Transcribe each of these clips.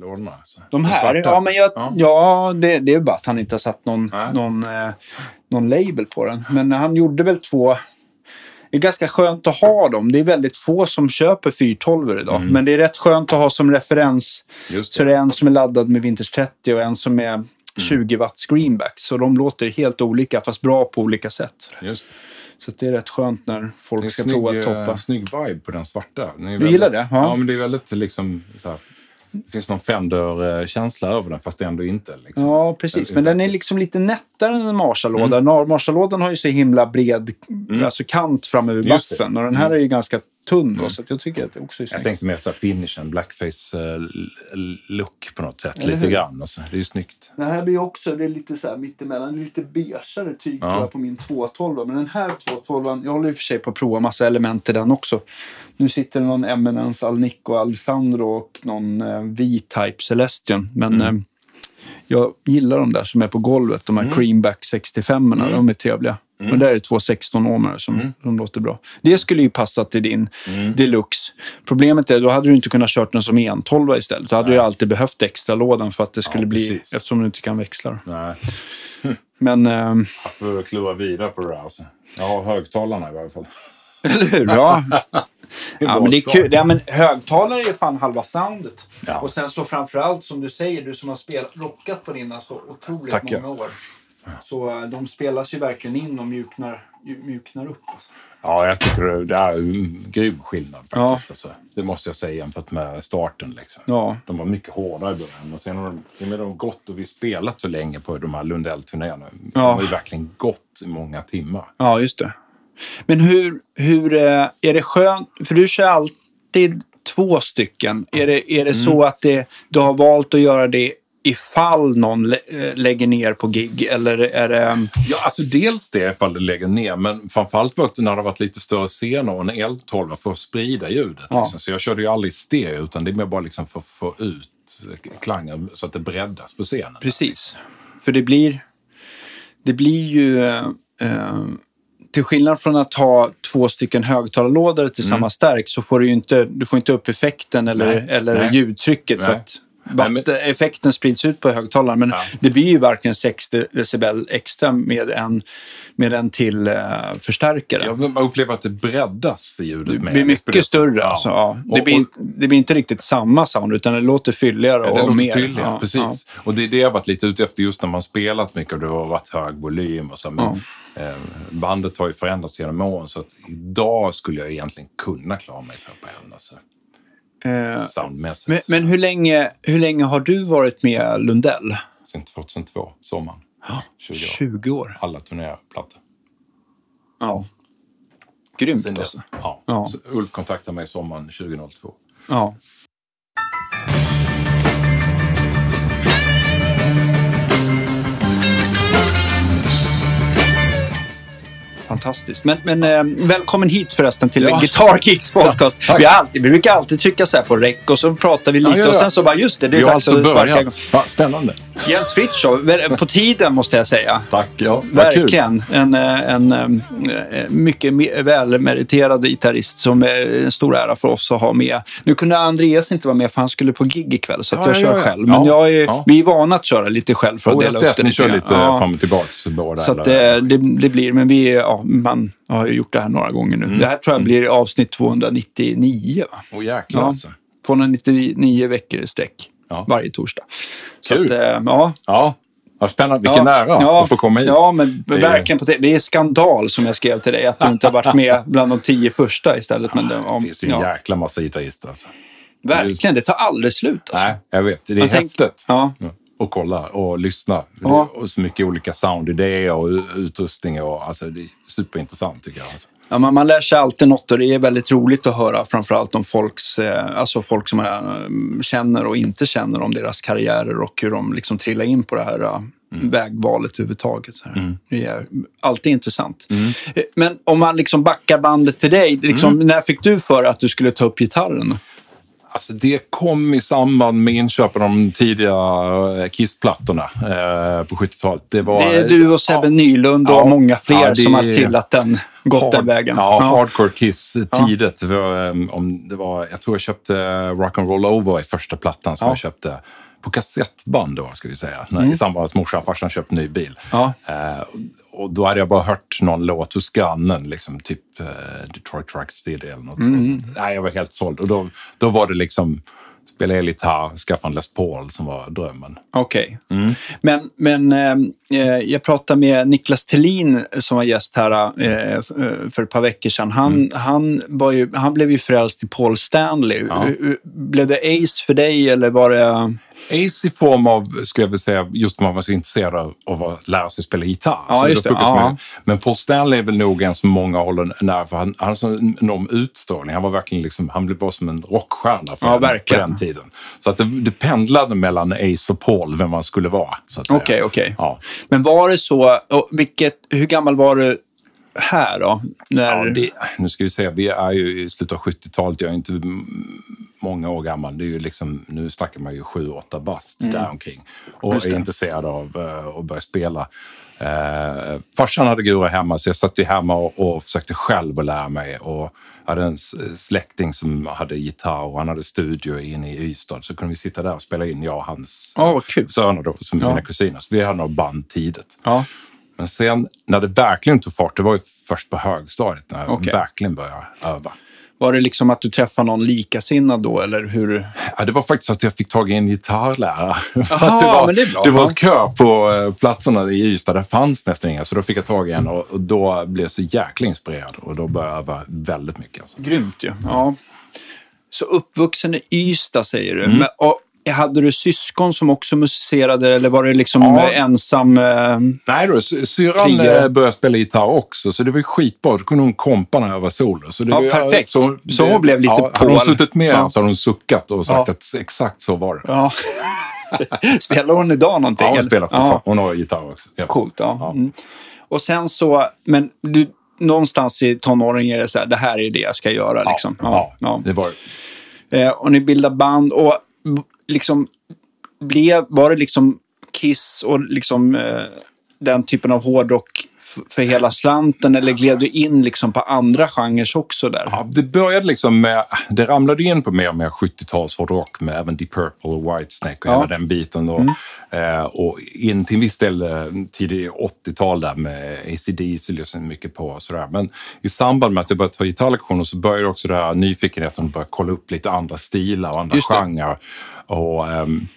lådorna. Alltså. De här? svarta. Ja, men jag, Ja. ja, det, det är bara att han inte har satt någon, Nej. någon, eh, någon label på den. Men han gjorde väl två... Det är ganska skönt att ha dem. Det är väldigt få som köper 412 idag. Men det är rätt skönt att ha som referens. Just Så det. det är en som är laddad med Vintage 30 och en som är 20 watts greenback. Så de låter helt olika, fast bra på olika sätt. Just det. Så det är rätt skönt när Det är folk en ska snygg, prova att eh, toppa. snygg vibe på den svarta. Den är Du väldigt- gillar det? Ja. Ja. men det är väldigt liksom så här, Det finns någon Fender-känsla över den, fast ändå inte. Liksom. Ja, precis. Men den är liksom lite nättare än en Marshall-låda. Mm. Marshall-lådan har ju så himla bred alltså kant fram över Just det. baffen. Och den här är ju ganska tunn då, så att jag tycker att det också är Jag snyggt. tänkte mer så här finishen, blackface-look på något sätt. Eller lite hur? grann. Alltså. Det är ju snyggt. Den här blir också, det är lite så här mittemellan, lite beigare tyg tror Ja. jag på min 212. Men den här 212, jag håller i och för sig på att prova massa element i den också. Nu sitter det någon Eminence, Alnico, Alessandro och någon eh, V-Type Celestion. Men Mm. eh, jag gillar de där som är på golvet, de här Creamback 65 Mm. De är trevliga. Och där är det två 16 ohmare som, som låter bra. Det skulle ju passa till din Mm. Deluxe. Problemet är då hade du inte kunnat kört den som en 12 istället. Då hade du ju alltid behövt extra lådan för att det skulle Ja, bli, precis. eftersom du inte kan växla. Nej, Men, ehm, jag får klura vidare på det där. Alltså. Jag har högtalarna i varje fall. Eller hur? Ja. Ja, men det är kul. Ja, men högtalare är fan halva soundet. Ja. Och sen så framförallt som du säger, du som har spelat, rockat på dina så otroligt Tackar. många år. Så eh, de spelas ju verkligen in och mjuknar, ju- mjuknar upp. Alltså. Ja, jag tycker det, är en grym skillnad Ja. faktiskt. Alltså. Det måste jag säga jämfört med starten. Liksom. Ja. De var mycket hårdare i början. Och sen har de, med de gått och vi spelat så länge på de här Lundell-turnéerna. De Ja. har ju verkligen gått i många timmar. Ja, just det. Men hur, hur eh, är det skönt? För du kör alltid två stycken. Är det, är det så att det, du har valt att göra det ifall någon lä, eh, lägger ner på gig? Eller är det... Ja, alltså dels det ifall det lägger ner, men framförallt var det när det har varit lite större scener och en L12 för att sprida ljudet. Ja. Liksom. Så jag körde ju aldrig stereo, utan det är mer bara liksom för att få ut klangen så att det breddas på scenen. Precis. För det blir, det blir ju... Eh, eh, till skillnad från att ha två stycken högtalarlådor till samma stärk så får du inte, du får inte upp effekten eller, Mm. Nej. eller Nej. ljudtrycket. För Nej. att Vatten- effekten sprids ut på högtalaren. Men Ja. det blir ju verkligen 60 decibel extra med en, med en till eh, förstärkare. Jag upplever att det breddas i ljudet Det blir mycket större. Ja. Alltså, ja. det, Och- blir, och- inte- det blir inte riktigt samma sound utan det låter fylligare och det låter mer. fylligare, precis. Och det är det jag varit lite ute efter just när man spelat mycket och det har varit hög volym och så. Men, eh, bandet har ju förändrats genom åren så att idag skulle jag egentligen kunna klara mig på en. Alltså, Eh, soundmässigt. Men, men hur, länge, hur länge har du varit med Lundell? Sen 2002, sommaren. 20 år. 20 år. Alla turnéplattor. Ja. Grymt Sen alltså. Ja. Ja. Ulf kontaktade mig sommaren 2002. Ja. Fantastiskt. Men, men eh, välkommen hit förresten till Ja. Guitar Kicks podcast. tack. vi, alltid, vi brukar alltid trycka så här på rec och så pratar vi lite ja, ja. och sen så bara just det, det är Vi dags alltså att sparka igång. Spännande. Jens Fritiof, på tiden måste jag säga. Tack. Ja. Verkligen. En, eh, en, eh, mycket me- välmeriterad gitarrist som är en stor ära för oss att ha med. Nu kunde Andreas inte vara med för han skulle på gig ikväll så att Ja, jag ja, kör ja. själv. Men Ja, jag är, ja. vi är vana att köra lite själv för att jag dela har upp sett det ni lite kör grann. lite Ja. fram och tillbaks båda. Så att, eh, det, det blir, men vi, ja, man har ju gjort det här några gånger nu. Det här tror jag blir avsnitt 299. Va? Åh jäklar Ja. alltså. 299 veckor i sträck Ja. varje torsdag. Så Kul. att, eh, ja, Ja, vad spännande. Vilken ära ja, att få komma hit. Ja, men Det är- verkligen. På det. det är skandal som jag skrev till dig, att du inte har varit med bland de tio första istället. Men det, Det om, finns ju en ja, jäkla massa gitarrister. Alltså. verkligen, det tar aldrig slut. Alltså. Nej, jag vet. Det är Man tänk- häftigt. Ja. Och kolla och lyssna. Ja. Och så mycket olika soundidéer och utrustning. Och, alltså, det är superintressant tycker jag. Alltså. Ja, man, man lär sig alltid något och det är väldigt roligt att höra framförallt om folks, eh, alltså folk som man eh, känner och inte känner om deras karriärer och hur de liksom trillar in på det här eh, vägvalet överhuvudtaget. Så här. Det är alltid intressant. Eh, Men om man liksom backar bandet till dig, liksom, när fick du för att du skulle ta upp gitarren? Alltså det kom i samband med inköpen av de tidiga eh, Kiss-plattorna eh, på 70-talet. Det, var, det är du och Sebbe ja, Nylund och ja, många fler ja, som har trillat den, gått hard, den vägen. Ja, ja. Hardcore Kiss tidigt. Det var, eh, om det var, jag tror jag köpte Rock'n'Roll Over i första plattan som jag köpte på kassettband då, ska vi säga. Mm. I samband med att morsan och farsan köpte ny bil. Ja. Eh, och då hade jag bara hört någon låt hos grannen, liksom, typ eh, Detroit Track City eller något. Mm. Nej, jag var helt såld. Och då, då var det liksom spela elgitarr, skaffa en Les Paul som var drömmen. Okej. Okay. Mm. Men, men eh, eh, jag pratade med Niklas Tellin som var gäst här eh, för ett par veckor sedan. Han, mm. han, var ju, han blev ju frälst i Paul Stanley. Ja. Blev det Ace för dig eller var det... Ace i form av, skulle jag vilja säga, just man var så intresserad av att lära sig spela gitarr. Ja, just det. Ja. Men Paul Stanley är väl nog en som många håller nära, för han, han hade en enorm utstrålning. Han var verkligen liksom, han var som en rockstjärna för ja, den, på den tiden. Så att det, det pendlade mellan Ace och Paul, vem man skulle vara. Okej, okej. Okay, okay. ja. Men var det så, vilket, hur gammal var du här då? När... Ja, det, nu ska vi se, vi är ju i slutet av 70-talet. Jag är inte många år gammal. Det är ju liksom, nu snackar man ju sju, åtta bast mm. däromkring. Och är intresserad av uh, att börja spela. Uh, farsan hade gura hemma så jag satt ju hemma och, och försökte själv att lära mig. Och hade en släkting som hade gitarr och han hade studio inne i Ystad. Så kunde vi sitta där och spela in, jag och hans oh, söner då, som ja. mina kusiner. Så vi hade några band tidigt. Ja. Men sen när det verkligen tog fart, det var ju först på högstadiet när jag okay. verkligen började öva. Var det liksom att du träffade någon likasinnad då, eller hur? Ja, det var faktiskt att jag fick tag i en gitarrlärare. Aha, det var, men det är bra. Det var kö på eh, platserna i Ystad, det fanns nästan inga, så då fick jag tag i en och, då blev jag så jäkla inspirerad och då började jag öva väldigt mycket. Alltså. Grymt ju. Ja. ja. Så uppvuxen i Ystad säger du. Mm. Men, och hade du syskon som också musicerade eller var det liksom ja. ensam? Eh, Nej då, syrran eh, började spela gitarr också så det var skitbra. Då kunde hon kompa när jag var solo. Så ja, var, perfekt. Så, det, så hon blev lite ja, Hade hon suttit med ja. så hade hon suckat och sagt att exakt så var det. Ja. spelar hon idag någonting? Ja, hon spelar ja. Hon har gitarr också. Ja. Coolt, ja. Mm. Och sen så, men du, någonstans i tonåren är det så här, det här är det jag ska göra. Liksom. Ja, ja, det var det. Eh, och ni bildar band. Och liksom blev, var det liksom Kiss och liksom eh, den typen av hårdrock för hela slanten eller gled du in liksom på andra genrer också där? Ja, det började liksom med, det ramlade in på mer och mer 70-tals hårdrock med även Deep Purple och Whitesnake och ja. hela den biten. Då. Mm. Eh, och in till en viss del eh, tidigt 80-tal där med ACDC lyssnade mycket på och sådär. Men i samband med att jag började ta gitarrlektioner så började också det här nyfikenheten att börja kolla upp lite andra stilar och andra genrer. Och, um,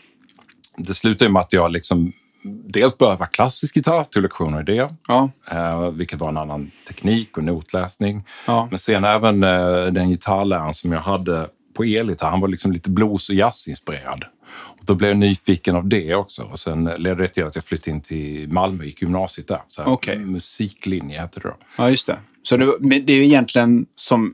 det slutade med att jag liksom dels började öva klassisk gitarr, tog lektioner i det, ja. eh, vilket var en annan teknik och notläsning. Ja. Men sen även eh, den gitarrläraren som jag hade på elgitarr, han var liksom lite blues och jazzinspirerad. Och då blev jag nyfiken av det också. Och sen ledde det till att jag flyttade in till Malmö, gick gymnasiet där. Så okay. Musiklinje hette det då. Ja, just det. Så det, det är egentligen som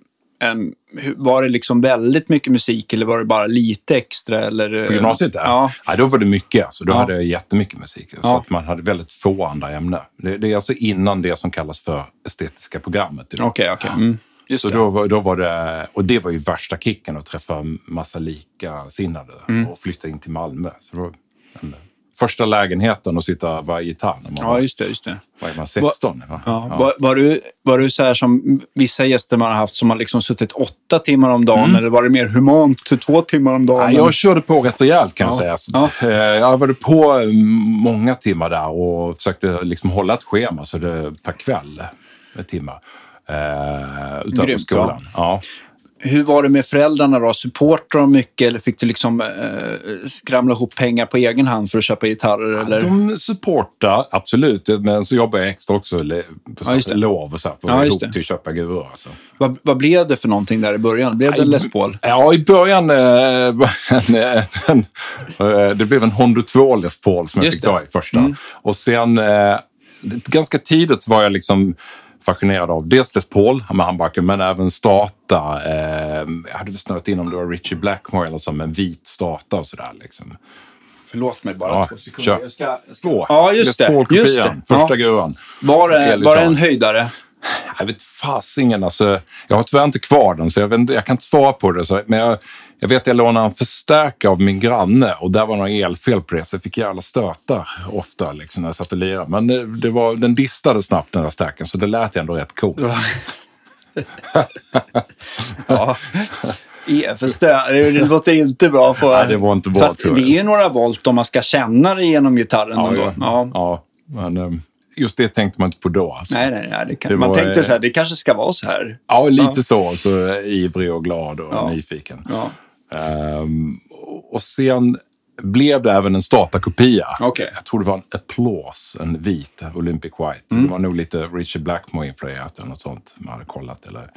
en, var det liksom väldigt mycket musik eller var det bara lite extra? Eller? På gymnasiet? Ja. ja. då var det mycket. Alltså. Då ja. hade jag jättemycket musik. Så ja. att man hade väldigt få andra ämnen. Det, det, är alltså innan det som kallas för estetiska programmet. Okej, okej. Okay, okay. mm. så då, då var det, och det var ju värsta kicken att träffa massa likasinnade mm. och flytta in till Malmö. Så då, första lägenheten och sitta och vara gitarr när man ja, just det, just det. var man 16. Va? Ja. Ja. Var, var, du, var du så här som vissa gäster man har haft som har liksom suttit åtta timmar om dagen mm. eller var det mer humant två timmar om dagen? Ja, jag körde på rätt rejält kan jag säga. Eh, jag var på många timmar där och försökte liksom hålla ett schema så det per kväll, ett timmar. Eh, utanför Grymt, skolan. Ja. Hur var det med föräldrarna då? Supportade de mycket eller fick du liksom eh, skramla ihop pengar på egen hand för att köpa gitarrer? Eller? Ja, de supportar absolut, men så jobbar jag extra också på ja, lov och så här, för att ja, ihop till att köpa guror. Alltså. Vad, vad, blev det för någonting där i början? Blev det en Les Paul? Ja, i början eh, en, en, en, eh, det blev en Honda 2 Les Paul som jag Just fick ta i första. Mm. Och sen eh, ganska tidigt så var jag liksom fascinerad av dels Les Paul med handbacken, men även Strata. Eh, jag hade snöat in om det var Richie Blackmore eller som en vit Strata och sådär. Liksom. Förlåt mig bara ja, två sekunder. Kör. Jag ska, jag ska... Två. Ja, just det. Just det. Första ja. gruvan. Var det, var det en höjdare? Jag vet fasingen. Alltså, jag har tyvärr inte kvar den, så jag, vet, jag kan inte svara på det. Så, men jag, Jag vet jag lånade en förstärkare av min granne och där var några elfel på det, så jag fick jävla stötar ofta liksom, när jag satt och lirade. Men det, det var, den distade snabbt den där stärken, så det lät ändå rätt coolt. ja. E-förstör, det låter inte bra. För, Nej, det var inte bra, för det är ju några volt om man ska känna det genom gitarren. Ja, ändå. ja. Ja. ja, men eh, just det tänkte man inte på då. Alltså. Nej, nej, nej. Det kan, Det man var, tänkte eh, så här, det kanske ska vara så här. Ja, lite så. Så eh, ivrig och glad och Ja. nyfiken. Ja. Ehm, och sen blev det även en statakopia. Okej. Jag tror det var en Applause, en vit Olympic White. Mm. Det var nog lite Richard Blackmore-influerat eller något sånt man hade kollat. Eller,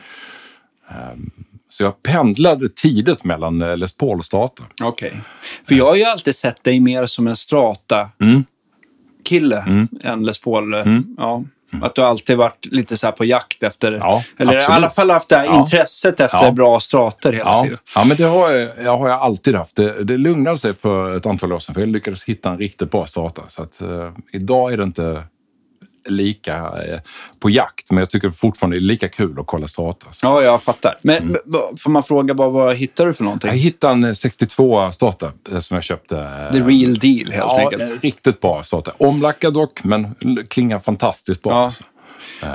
Ehm, så jag pendlade tidigt mellan eh, Les Paul och Stata. Okej. För jag har ju alltid sett dig mer som en strata-kille Mm. än Les Paul. Ja. Att du alltid varit lite så på jakt efter, Ja, eller i absolut. alla fall haft det här Ja. intresset efter Ja. bra strater hela Ja, tiden. ja men det har jag, jag har jag alltid haft. Det, det lugnade sig för ett antal år sedan, för jag lyckades hitta en riktigt bra Strata. Så att, eh, idag är det inte lika eh, på jakt, men jag tycker fortfarande det är lika kul att kolla Strata. Så Ja, jag fattar. Men Mm. får man fråga vad, vad hittar du för någonting? Jag hittade en 62 Strata eh, som jag köpte. eh, The real deal helt ja, enkelt. en riktigt bra Strata. Omlackad dock, men klingar fantastiskt bra. Ja. alltså.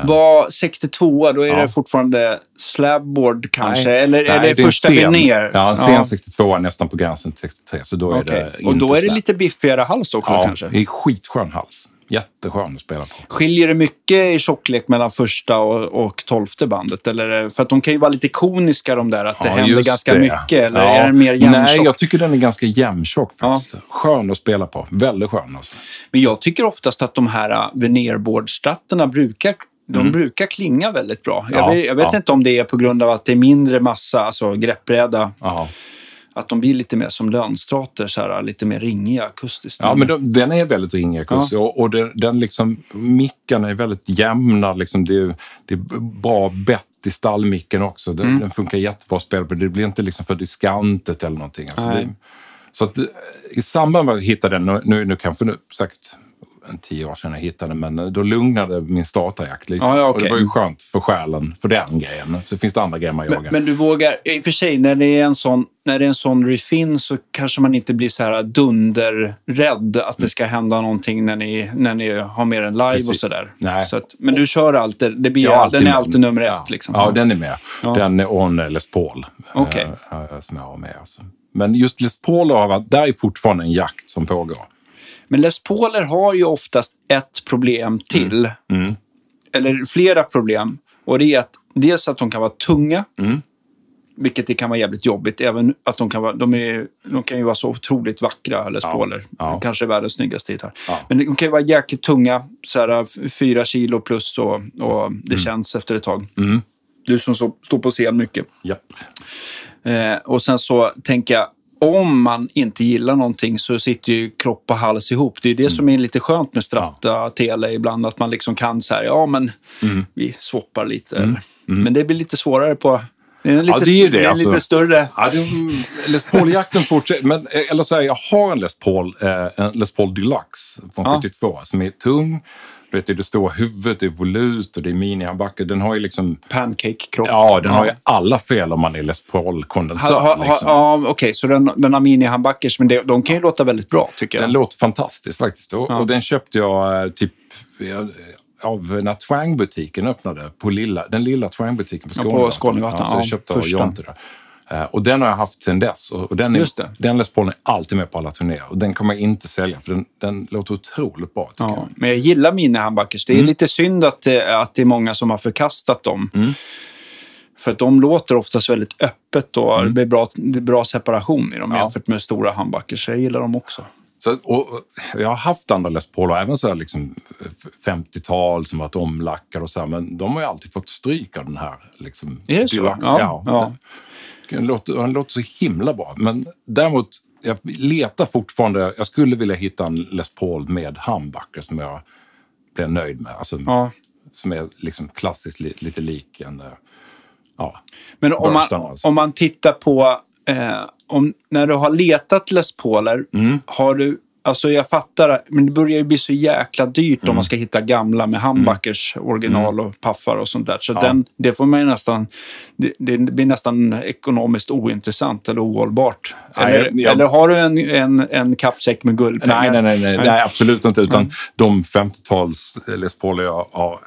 Var 62, då är Ja. det fortfarande slabboard kanske? Nej. Eller är Nej, det är första veneer? Ja, en sen 62 är nästan på gränsen till 63, så då är Okej. det Och då är det slab. lite biffigare hals också Ja, kanske? det är skitskön hals. Jätteskön att spela på. Skiljer det mycket i tjocklek mellan första och, och tolfte bandet? Eller, det- för att de kan ju vara lite koniska de där, att det Ja, händer just ganska det. mycket. Eller Ja. är den mer Nej, jämntjock? jag tycker den är ganska jämntjock faktiskt. Skön att spela på. Väldigt skön alltså. Men jag tycker oftast att de här äh, veneerboardstatterna brukar de brukar klinga väldigt bra. Jag, Mm. Ja, vet, jag vet ja. inte om det är på grund av att det är mindre massa, alltså greppbräda. Ja, Att de blir lite mer som lönstrater, så här, lite mer ringiga akustiskt. ja men de, den är väldigt ringig akustisk. och, och den, den liksom, micken är väldigt jämna. Liksom, det, är, det är bra bett i stallmicken också. Den, Mm. den funkar jättebra att spela på. Det blir inte liksom för diskantet eller någonting. Alltså, det, så att, eh, i samband med att jag hittade den, nu, nu, kanske nu, sagt en tio år sedan jag hittade den, men eh, då lugnade min startarjakt lite. Ja, ja, Och det var ju skönt för själen, för den grejen. Så finns det andra grejer man jagar. Men, men du vågar, i och för sig, när det är en sån, när det är en sån riffin så kanske man inte blir så här dunderrädd att det ska hända någonting när ni, när ni har mer en live och Precis. sådär. Nej. Så att, men du kör alltid, det blir, har den är med. alltid nummer ett ja. liksom. Ja, den är med. Ja. Den är on Les Paul. Eh, som jag har med. Alltså. Men just Les Paul där är fortfarande en jakt som pågår. Men Les Pauler har ju oftast ett problem till. Mm. Eller flera problem. Och det är att dels att de kan vara tunga. Mm. Vilket det kan vara jävligt jobbigt. Även att de kan vara, de, är, de kan ju vara så otroligt vackra, Les Ja, Pauler. ja. Kanske världens snyggaste gitarr. Ja. Men de kan ju vara jäkligt tunga. Så här, fyra kilo plus och, och det Mm. känns efter ett tag. Du som så, står på scen mycket. Japp. Eh, och sen så tänker jag, om man inte gillar någonting så sitter ju kropp och hals ihop. Det är Mm. det som är lite skönt med Strata Tele ibland, att man liksom kan så här, ja men Mm. vi swappar lite. eller- Men det blir lite svårare på... Det är, en lite, det är ju det, är alltså. lite större. Ja, det, Les Paul-jakten fortsätter. Men, eh, eller så här, jag har en Les Paul, eh, en Les Paul Deluxe från Ja. 72 som är tung. Du vet, det stora huvudet, det är volut och det är minihandbacker. Den har ju liksom... Pancake-kropp. Ja, den har ju alla fel om man är Les Paul-kondensör. Liksom. ja, Okej, så den, den har mini-handbackers, men det, de kan ju låta väldigt bra tycker jag. Den låter fantastiskt faktiskt. Och, och den köpte jag eh, typ ja, av när Twang-butiken öppnade. På lilla, den lilla Twang-butiken på Ja, på Skånegatan. Skånegatan, Ja, så jag ja, köpte. Jonte där. Eh, Och den har jag haft sedan dess. Och den, är, den Les Paulen är alltid med på alla turnéer. Och den kommer jag inte sälja, för den, den låter otroligt bra. Ja, jag. men jag gillar mini-handbackers. Mm. Det är lite synd att det, att det är många som har förkastat dem. Mm. För att de låter oftast väldigt öppet och det blir bra, det är bra separation i dem Mm. Ja. jämfört med stora handbackers. Jag gillar dem också. Så, och, jag har haft andra Les Paul, även så liksom f- 50-tal som varit omlackade och så här, men de har ju alltid fått stryk av den här. Liksom, Är det så? Ja, Ja. ja. Den, låter, den låter så himla bra. Men däremot, jag letar fortfarande, jag skulle vilja hitta en Les Paul med humbucker som jag blir nöjd med. Alltså, Ja. Som är liksom klassiskt li, lite lik en... eh, Ja, Men om man, alltså. om man tittar på, eh, om, när du har letat Les Pauler, Mm. har du Alltså jag fattar, men det börjar ju bli så jäkla dyrt Mm. om man ska hitta gamla med handbackers original och paffar och sånt där. Så den, det får man ju nästan, det, det blir nästan ekonomiskt ointressant eller ohållbart. Nej, Eller, jag- eller har du en, en, en kappsäck med guldpengar? Nej, nej, nej, nej, nej absolut inte. Utan de 50-tals Les Paul jag har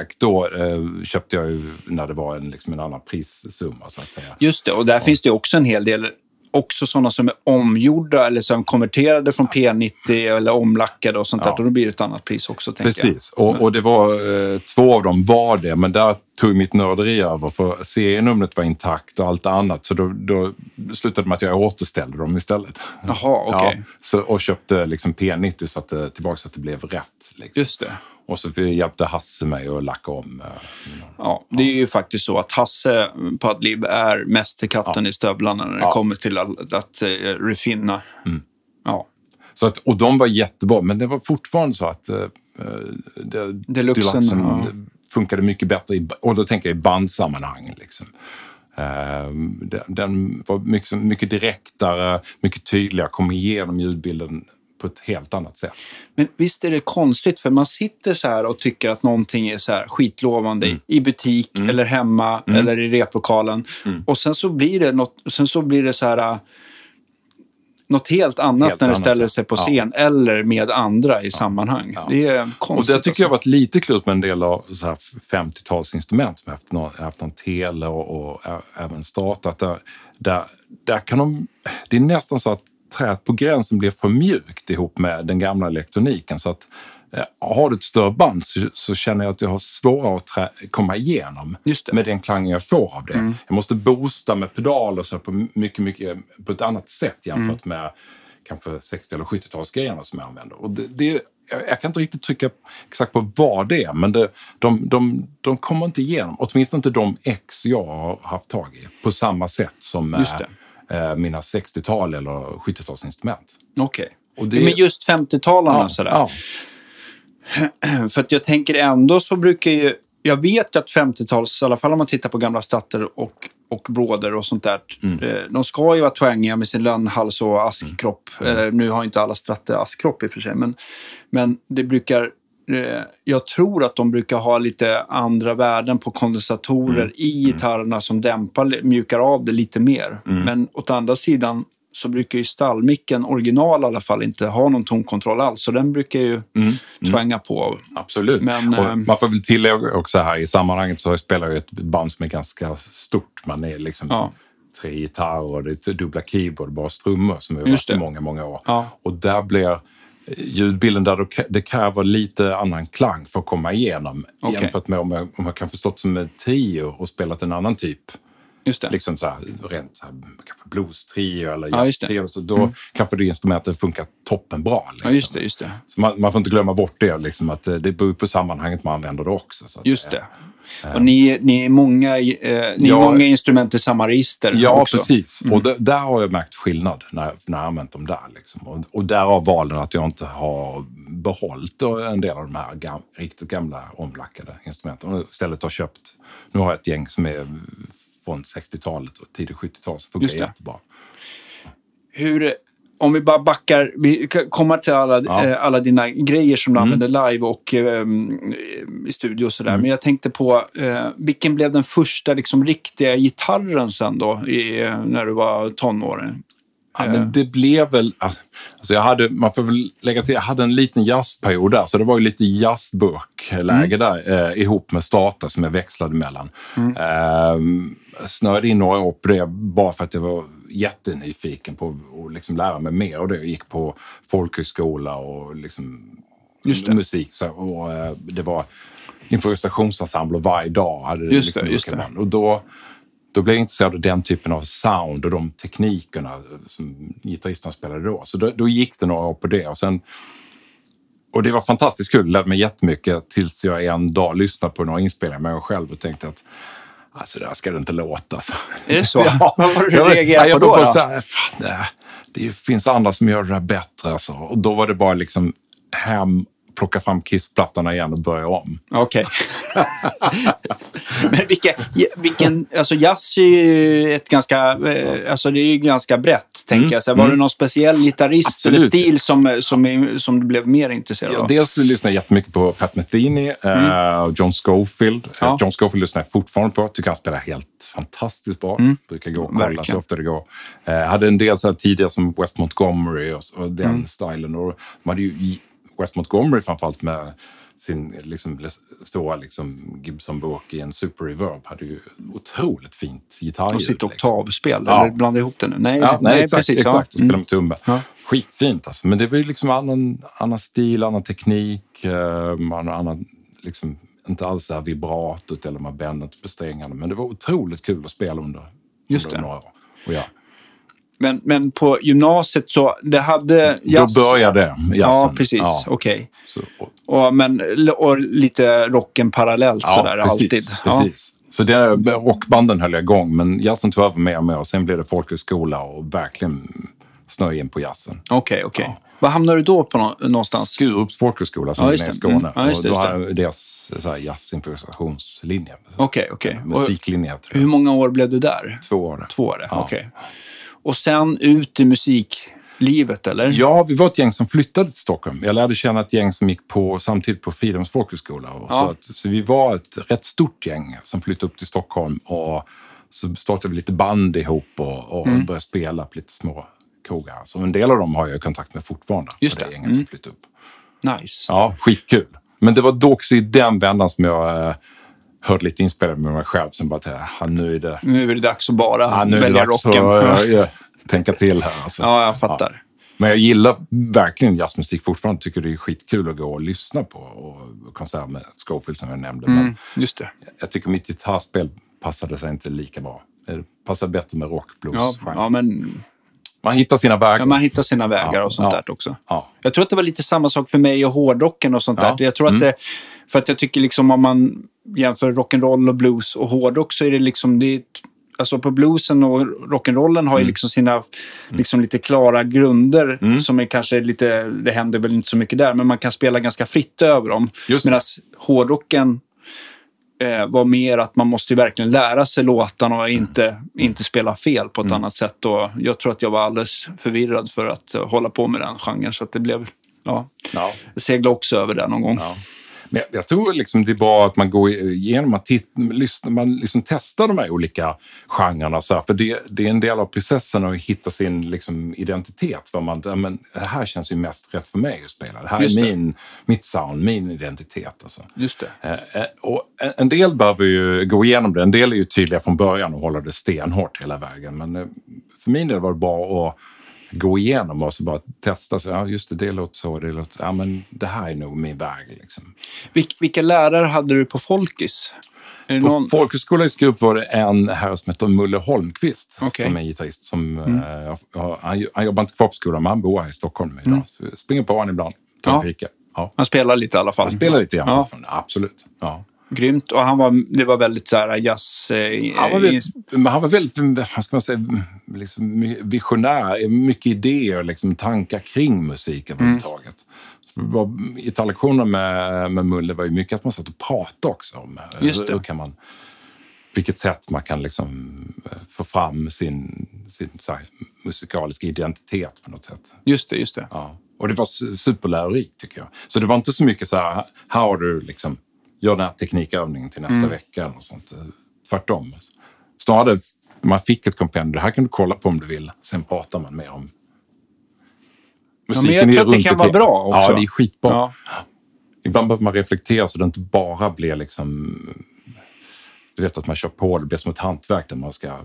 ägt då eh, köpte jag ju när det var en, liksom en annan prissumma så att säga. Just det, och där finns det också en hel del också sådana som är omgjorda eller som konverterade från P90 eller omlackade och sånt Ja. där. Och då blir det ett annat pris också, Precis, och, och det var eh, två av dem var det, men där tog mitt nörderi över för serienumret var intakt och allt annat. Så då, då slutade med att jag återställde dem istället. Jaha, okej. Ja, så, och köpte liksom P90 så att det, tillbaka så att det blev rätt. Liksom. Just det. Och så hjälpte Hasse mig att lacka om. eh, Ja, det är ju faktiskt så att Hasse på Adlib är mästerkatten i stövlarna när det Ja. kommer till att, att uh, refinna. Ja. Så att, och de var jättebra, men det var fortfarande så att eh, eh, det, Deluxen, ja. funkade mycket bättre, i, och då tänker jag i bandsammanhang. Liksom. Eh, den, den var mycket, mycket direktare, mycket tydligare, kom igenom ljudbilden på ett helt annat sätt. Men visst är det konstigt, för man sitter så här och tycker att någonting är så här skitlovande Mm. i butik eller hemma eller i replokalen. Mm. Och sen så blir det, något, sen så blir det så här... äh, Något helt annat Helt när det annat, ställer ja. sig på Ja. scen eller med andra i sammanhang. Ja. Det är Och konstigt. det tycker jag har alltså. varit lite klurigt med en del av så här 50-talsinstrument som jag haft någon, haft någon tele och, och även startat. Där, där, där kan de, det är nästan så att träet på gränsen blir för mjukt ihop med den gamla elektroniken. Så att eh, har du ett större band så, så känner jag att jag har svårare att trä, komma igenom med den klangen jag får av det. Jag måste boosta med pedal och så på mycket, mycket på ett annat sätt jämfört med kanske 60 eller 70-talsgrejerna som jag använder. Och det, det, jag, kan inte riktigt trycka exakt på vad det är, men det, de, de, de kommer inte igenom, åtminstone inte de ex jag har haft tag i, på samma sätt som Just eh, mina 60-tal eller 70-talsinstrument. Okej. Och det- Men just 50-talarna sådär. ja, För att jag tänker ändå så brukar ju... Jag vet ju att 50-tals, i alla fall om man tittar på gamla stratter och, och bråder och sånt där. eh, De ska ju vara twangiga med sin lönnhals och askkropp. Eh, Nu har inte alla stratter askkropp i och för sig, men, men det brukar... eh, Jag tror att de brukar ha lite andra värden på kondensatorer i gitarrerna som dämpar, mjukar av det lite mer. Men åt andra sidan så brukar ju stallmicken, original i alla fall, inte ha någon tonkontroll alls. Så den brukar ju twanga på. Absolut. Men, och ehm, man får väl tillägga också här i sammanhanget så spelar jag ett band som är ganska stort. Man är liksom Ja. tre gitarrer och det är dubbla keyboard bara strummor som har Just varit i många, många år. Ja. Och där blir eh, ljudbilden där det kräver lite annan klang för att komma igenom. Okej. Jämfört med om jag, om jag kanske stått som en trio och spelat en annan typ. Just det. Liksom så här, rent så här, kanske blues-trio eller Ja. Mm. jazz-trio. Så då kanske det instrumentet funkar toppenbra. Liksom. Ja, just det. Just det. Så man, man får inte glömma bort det, liksom, att eh, det beror på sammanhanget man använder det också. Så att Just säga. det. Och ni, ni är många, eh, ni Ja. är många instrument i samma register Ja, också. Mm. precis. Och d- där har jag märkt skillnad när, när jag använt dem där. Liksom. Och, och därav valen att jag inte har behållit en del av de här gam, riktigt gamla omlackade instrumenten. Och istället har köpt, nu har jag ett gäng som är från 60-talet och tidigt 70-tal som funkar det. jättebra. Hur, om vi bara backar, vi komma till alla, Ja. Mm. eh, alla dina grejer som du använder live och eh, i studio och sådär. Men jag tänkte på, eh, vilken blev den första liksom, riktiga gitarren sen då, i, eh, när du var tonåring? Ja, men det blev väl... Alltså jag hade, man får väl lägga till, jag hade en liten jazzperiod där, så det var ju lite jazzburkläge där eh, ihop med Strata som jag växlade mellan. Eh, snöade in några år på det bara för att jag var jättenyfiken på att liksom lära mig mer och det. Gick på folkhögskola och liksom det. musik. Så, och, eh, det var improvisationsensembler varje dag. Hade Just liksom det, just det. Och då, då blev jag intresserad av den typen av sound och de teknikerna som gitarristerna spelade då. Så då, då gick det några år på det. Och, sen, och det var fantastiskt kul, lärde mig jättemycket tills jag en dag lyssnade på några inspelningar med mig själv och tänkte att Alltså det här ska det inte låta. Så. Är det så? Ja, Vad var det du reagerade på då, då? så här, fan, det, det finns andra som gör det där bättre. Alltså. Och då var det bara liksom hem plocka fram Kiss-plattorna igen och börja om. Okej. Men vilka, vilken, alltså jazz är ju ett ganska, eh, alltså det är ju ganska brett, tänker jag. Så var det någon speciell gitarrist eller Absolut. stil som, som, som du blev mer intresserad Ja, av? dels lyssnar jag jättemycket på Pat Metheny och John Schofield. Eh, Ja. John Schofield lyssnar jag fortfarande på. Tycker han spelar helt fantastiskt bra. Brukar gå och kolla Verkligen. så ofta det går. Eh, hade en del så här tidigare som West Montgomery och, och den stilen. Och de hade ju West Montgomery framförallt med sin liksom, stora liksom, Gibson-bok i en super reverb hade ju otroligt fint gitarrljud. Och sitt liksom. oktavspel, Ja. eller blanda ihop det nu? Nej, Ja, nej, exakt. precis. exakt. Och spela med tumme. Ja. Skitfint alltså. Men det var ju liksom annan, annan stil, annan teknik, eh, annan, liksom, inte alls det här vibratot eller med bändet på strängarna. Men det var otroligt kul att spela under, Just under det. några år. Och ja, Men, men på gymnasiet så, det hade jazz... Då började jazzen. Ja, precis. Ja, Okej. så, och, Och, men, och lite rocken parallellt ja, sådär, precis, alltid. Ja. Precis. Så det, rockbanden höll jag igång, men jazzen tog över mer och mer. Och sen blev det folkhögskola och verkligen snöa in på jazzen. Okej, okej. Vad hamnade du då på nå- någonstans? Skurups folkhögskola som Ja, är i. Skåne. Mm. Ja, just det, och då har jag deras så jazzimprovisationslinje. Okej, okej. Och Musiklinje, tror jag. Hur många år blev du där? Två år. Två år, Ja. okej. Och sen ut i musiklivet, eller? Ja, vi var ett gäng som flyttade till Stockholm. Jag lärde känna ett gäng som gick på samtidigt på Fridhems folkhögskola. Ja. Så, att, så vi var ett rätt stort gäng som flyttade upp till Stockholm. Och så startade vi lite band ihop och, och Mm. började spela på lite små krogar. Så en del av dem har jag kontakt med fortfarande. Just det det. gänget som flyttade upp. Nice. Ja, skitkul. Men det var då också i den vändan som jag eh, hörde lite inspelad med mig själv. Som bara, ah, nu är det, Nu är det dags att bara ah, nu välja rocken. att ja. tänka till här. Alltså. ja, jag fattar. Men jag gillar verkligen jazzmusik fortfarande. Tycker det är skitkul att gå och lyssna på. Och konserter med Scofield som jag nämnde. Men Mm, just det. jag tycker mitt gitarrspel passade sig inte lika bra. Det passar bättre med rock, blues. Ja, genre. ja, men Man hittar sina vägar. ja, man hittar sina vägar Ja, och sånt ja. där också. Ja. Jag tror att det var lite samma sak för mig och hårdrocken och sånt Ja. Mm. där. Jag tror att det, för att jag tycker liksom om man jämför rock'n'roll och blues och hårdrock så är det liksom, det är, alltså på bluesen och rock'n'rollen Mm. har ju liksom sina liksom lite klara grunder som är kanske lite, det händer väl inte så mycket där, men man kan spela ganska fritt över dem. Medan hårdrocken eh, var mer att man måste verkligen lära sig låtarna och inte, inte spela fel på ett Mm. annat sätt. Och jag tror att jag var alldeles förvirrad för att hålla på med den genren. Så att det blev, ja, Ja. jag seglade också över där någon gång. Ja. Men jag, jag tror liksom det är bra att man går igenom, att titt, lyssnar, man liksom testar de här olika genrerna. Så här, för det, det är en del av processen att hitta sin liksom, identitet. För man, ja, men, det här känns ju mest rätt för mig att spela. Det här Just är det. min, mitt sound, min identitet. Alltså. Just det. Eh, eh, Och en- en del behöver ju gå igenom det. En del är ju tydliga från början och hålla det stenhårt hela vägen. Men eh, för min del var det bara att gå igenom och så bara testa. Så, ja, just det, det låter så. Det, låter, ja, men det här är nog min väg. Liksom. Vil- vilka lärare hade du på Folkis? På någon... folkhögskolan i Skurup var det en herre som heter Mulle Holmqvist Okej. som är gitarrist. Som, eh, jag- han, han jobbar inte kvar på skolan, men han bor här i Stockholm idag. Så jag springer på honom ibland, tar en Ja. fika. Ja. Han spelar lite i alla fall. Han spelar lite grann Ja. absolut. Ja. Grymt. Och han var, det var väldigt så här jazz... Eh, Han var väldigt, han var väldigt vad ska man säga, liksom visionär. Mycket idéer, liksom, tankar kring musik överhuvudtaget. Mm. Gitarrlektioner med, med Mulle var ju mycket att man satt och pratade också om eh, Just det. hur kan man, vilket sätt man kan liksom eh, få fram sin, sin här, musikaliska identitet på något sätt. Just det, just det. Ja. Och det var su- superlärorikt tycker jag. Så det var inte så mycket så här, här har du liksom, gör den här teknikövningen till nästa vecka eller sånt. Tvärtom. Snarare, man fick ett kompendium, det här kan du kolla på om du vill. Sen pratar man mer om men jag tror att det kan vara bra också. Ja, det är skitbra. Ja. Ibland behöver man reflektera så det inte bara blir liksom... Du vet att man kör på, det blir som ett hantverk där man ska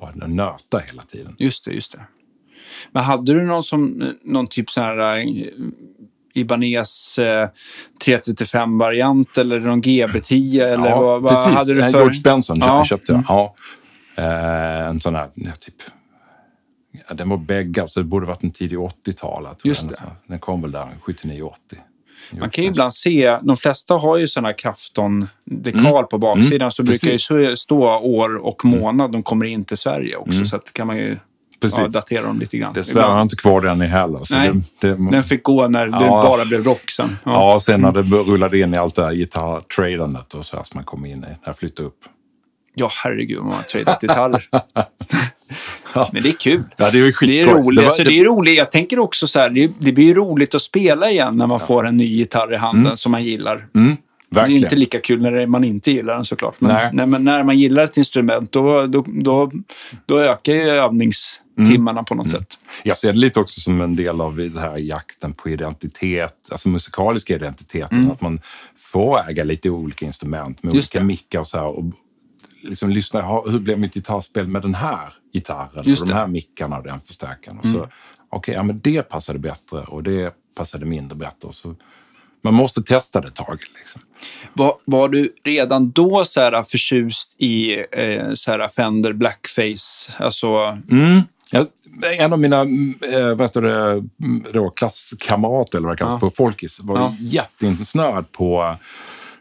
bara nöta hela tiden. Just det, just det. Men hade du någon, som, någon typ så här eh, Ibanez eh, 335-variant eller någon GB10? Eller vad, vad precis. hade du Eh, för... George Benson Ja. Mm. köpte jag. Ja. Eh, en sån här, ja, typ... Ja, den var bägge, så det borde varit en tidig 80-tal. tror Just jag. det. Så Den kom väl där 79-80. Man kan ju ibland se, de flesta har ju sådana Krafton-dekal på baksidan, så brukar Mm. Mm. det ju stå år och månad de kommer in till Sverige också. Så att kan man ju... precis. ja, datera dem lite grann. Dessvärre har jag inte kvar den i heller. Så Nej, det, det, Den fick gå när det Ja. bara blev rock sen. ja. sen när det rullade in i allt det här gitarrtradandet och så här som man kom in i, när jag flyttade upp. Ja, herregud vad man har tradat gitarrer. Men det är kul. Ja, det är ju Det är skitskoj. roligt. var- alltså, det är roligt. Jag tänker också så här, det, det blir ju roligt att spela igen när man får en ny gitarr i handen som man gillar. Mm, Det är inte lika kul när det- man inte gillar den såklart. Men, Nej. nej, men när man gillar ett instrument då, då, då, då ökar ju övningstimmarna på något Mm. sätt. Jag ser det lite också som en del av det här jakten på identitet, alltså musikaliska identiteten. Att man får äga lite olika instrument med Mm. Just olika det. mickar och så här. Och lyssna, lyssna, hur blev mitt gitarrspel med den här gitarren Just och de det. här mickarna och den förstärkaren? Och så, Okej, ja, men det passade bättre och det passade mindre bättre. Och så, man måste testa det ett tag. Liksom. Var, var du redan då så här förtjust i eh, så här Fender Blackface? Alltså, Mm. Ja, en av mina äh, vad heter det, mm, då, klasskamrater, eller vad det kallas, på Folkis var Ja. jätteinsnöad på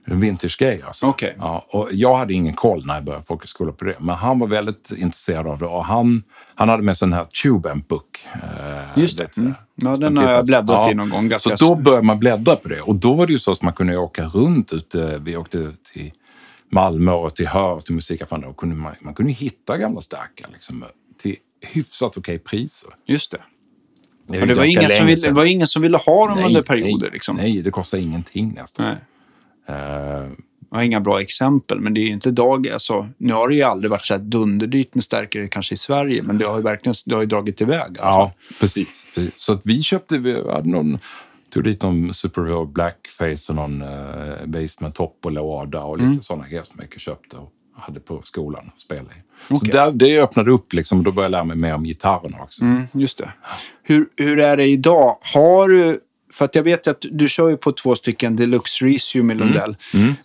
vintage-grejer. Alltså. Okej. Ja, och jag hade ingen koll när jag började folkhögskola på det, men han var väldigt intresserad av det. Och han, han hade med sig den här Tube Amp Book. eh, Just det. Mm. Ja, den har jag bläddrat i någon gång Så då började man bläddra på det. Och då var det ju så att man kunde åka runt ute. Vi åkte till Malmö och till Hör, till musikaffären. Och kunde man, man kunde hitta gamla stärkare liksom, hyfsat okej priser. just det. Det, det, var ingen som ville, det var ingen som ville ha dem Nej, under perioder. nej, liksom. Nej, det kostar ingenting nästan. Nej. Eh, Jag har inga bra exempel, men det är ju inte dag... Alltså, nu har det ju aldrig varit så här dunderdyrt med stärkare kanske i Sverige, men det har ju verkligen det har ju dragit iväg. fall. ja, precis. Så att vi köpte, vi hade någon, tog dit någon Super Blackface och någon uh, Basement Top och låda och lite Mm. sådana grejer som jag köpte och hade på skolan och spelade i. Så Okej. där, det öppnade upp liksom och då började jag lära mig mer om gitarrerna också. Mm, just det. Hur, hur är det idag? Har du... För att jag vet att du kör ju på två stycken Deluxe Resume i Mm. Lundell.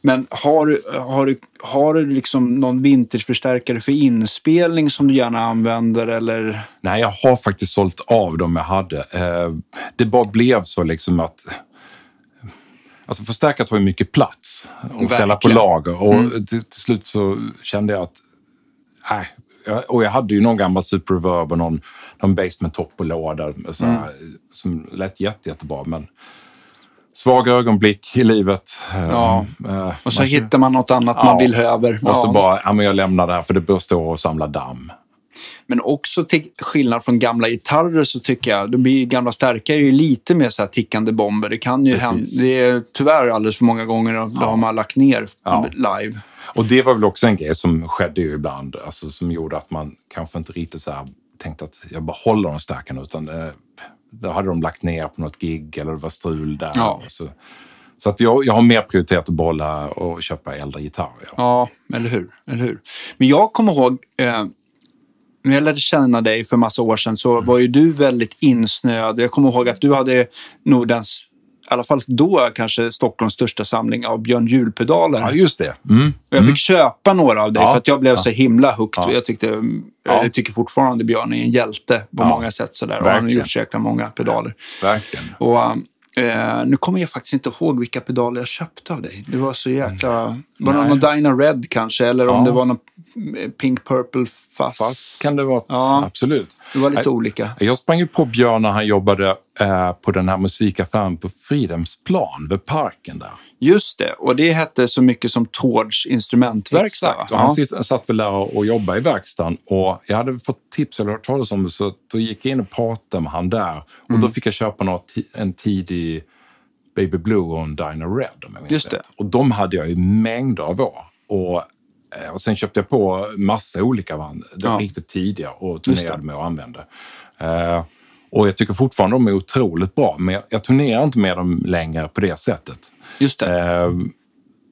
Men har du, har du, har du liksom någon vintageförstärkare för inspelning som du gärna använder? Eller? Nej, jag har faktiskt sålt av dem jag hade. Eh, det bara blev så liksom att... Alltså förstärkare tar ju mycket plats att ställa på lager. Och till, till slut så kände jag att... Jag- Och jag hade ju någon gammal Super Reverb och någon, någon Basement Top och låda så här, som lät jätte, jättebra. Men svaga ögonblick i livet. Eh, Ja. eh, Och så man- hittar man något annat Ja. man vill över. Och så bara, ja men jag lämnar det här för det bör stå och samla damm. Men också till skillnad från gamla gitarrer så tycker jag, då blir ju gamla stärkare ju lite mer så här tickande bomber. Det kan ju Precis. hända, det är tyvärr alldeles för många gånger då har man lagt ner live. Och det var väl också en grej som skedde ju ibland, alltså, som gjorde att man kanske inte riktigt så här tänkte att jag behåller de stärkarna, utan det, då hade de lagt ner på något gig eller det var strul där. Ja. Så, så att jag, jag har mer prioriterat att behålla och köpa äldre gitarrer. Ja. Eller hur? Eller hur? Men jag kommer ihåg, eh, när jag lärde känna dig för massa år sedan så var ju du väldigt insnöad. Jag kommer ihåg att du hade Nordens, i alla fall då kanske Stockholms största samling av Björn Juhl-pedaler. ja, just det. Mm. Och jag fick köpa några av dig Ja. för att jag blev så himla hooked. Ja. Jag, tyckte, Ja. jag tycker fortfarande Björn är en hjälte på Ja. många sätt. Sådär. Och han har gjort så många pedaler. Verkligen. Och, eh, nu kommer jag faktiskt inte ihåg vilka pedaler jag köpte av dig. Det var så jäkla... Var det någon Dyna Red kanske? Eller om Ja. det var någon Pink Purple Fuzz? Fast kan det vara, Ja. absolut. Det var lite Nej. olika. Jag sprang ju på Björn när han jobbade eh, på den här musikaffären på Fridhemsplan vid parken där. Just det, och det hette så mycket som Tårds instrumentverkstad. Exakt, och han Ja. sitt, satt väl där och, jobbade i verkstaden. Och jag hade fått tips eller hört talas om det, så då gick jag in och pratade med han där. Och Mm. då fick jag köpa något, en tidig Baby Blue och en Diner Red, om jag minns Just det. rätt. Och de hade jag i mängder av år. Och, eh, och sen köpte jag på massa olika band, de Ja. riktigt tidiga, och turnerade med och använde. Eh, och jag tycker fortfarande de är otroligt bra, men jag, jag turnerar inte med dem längre på det sättet. Just det. Eh,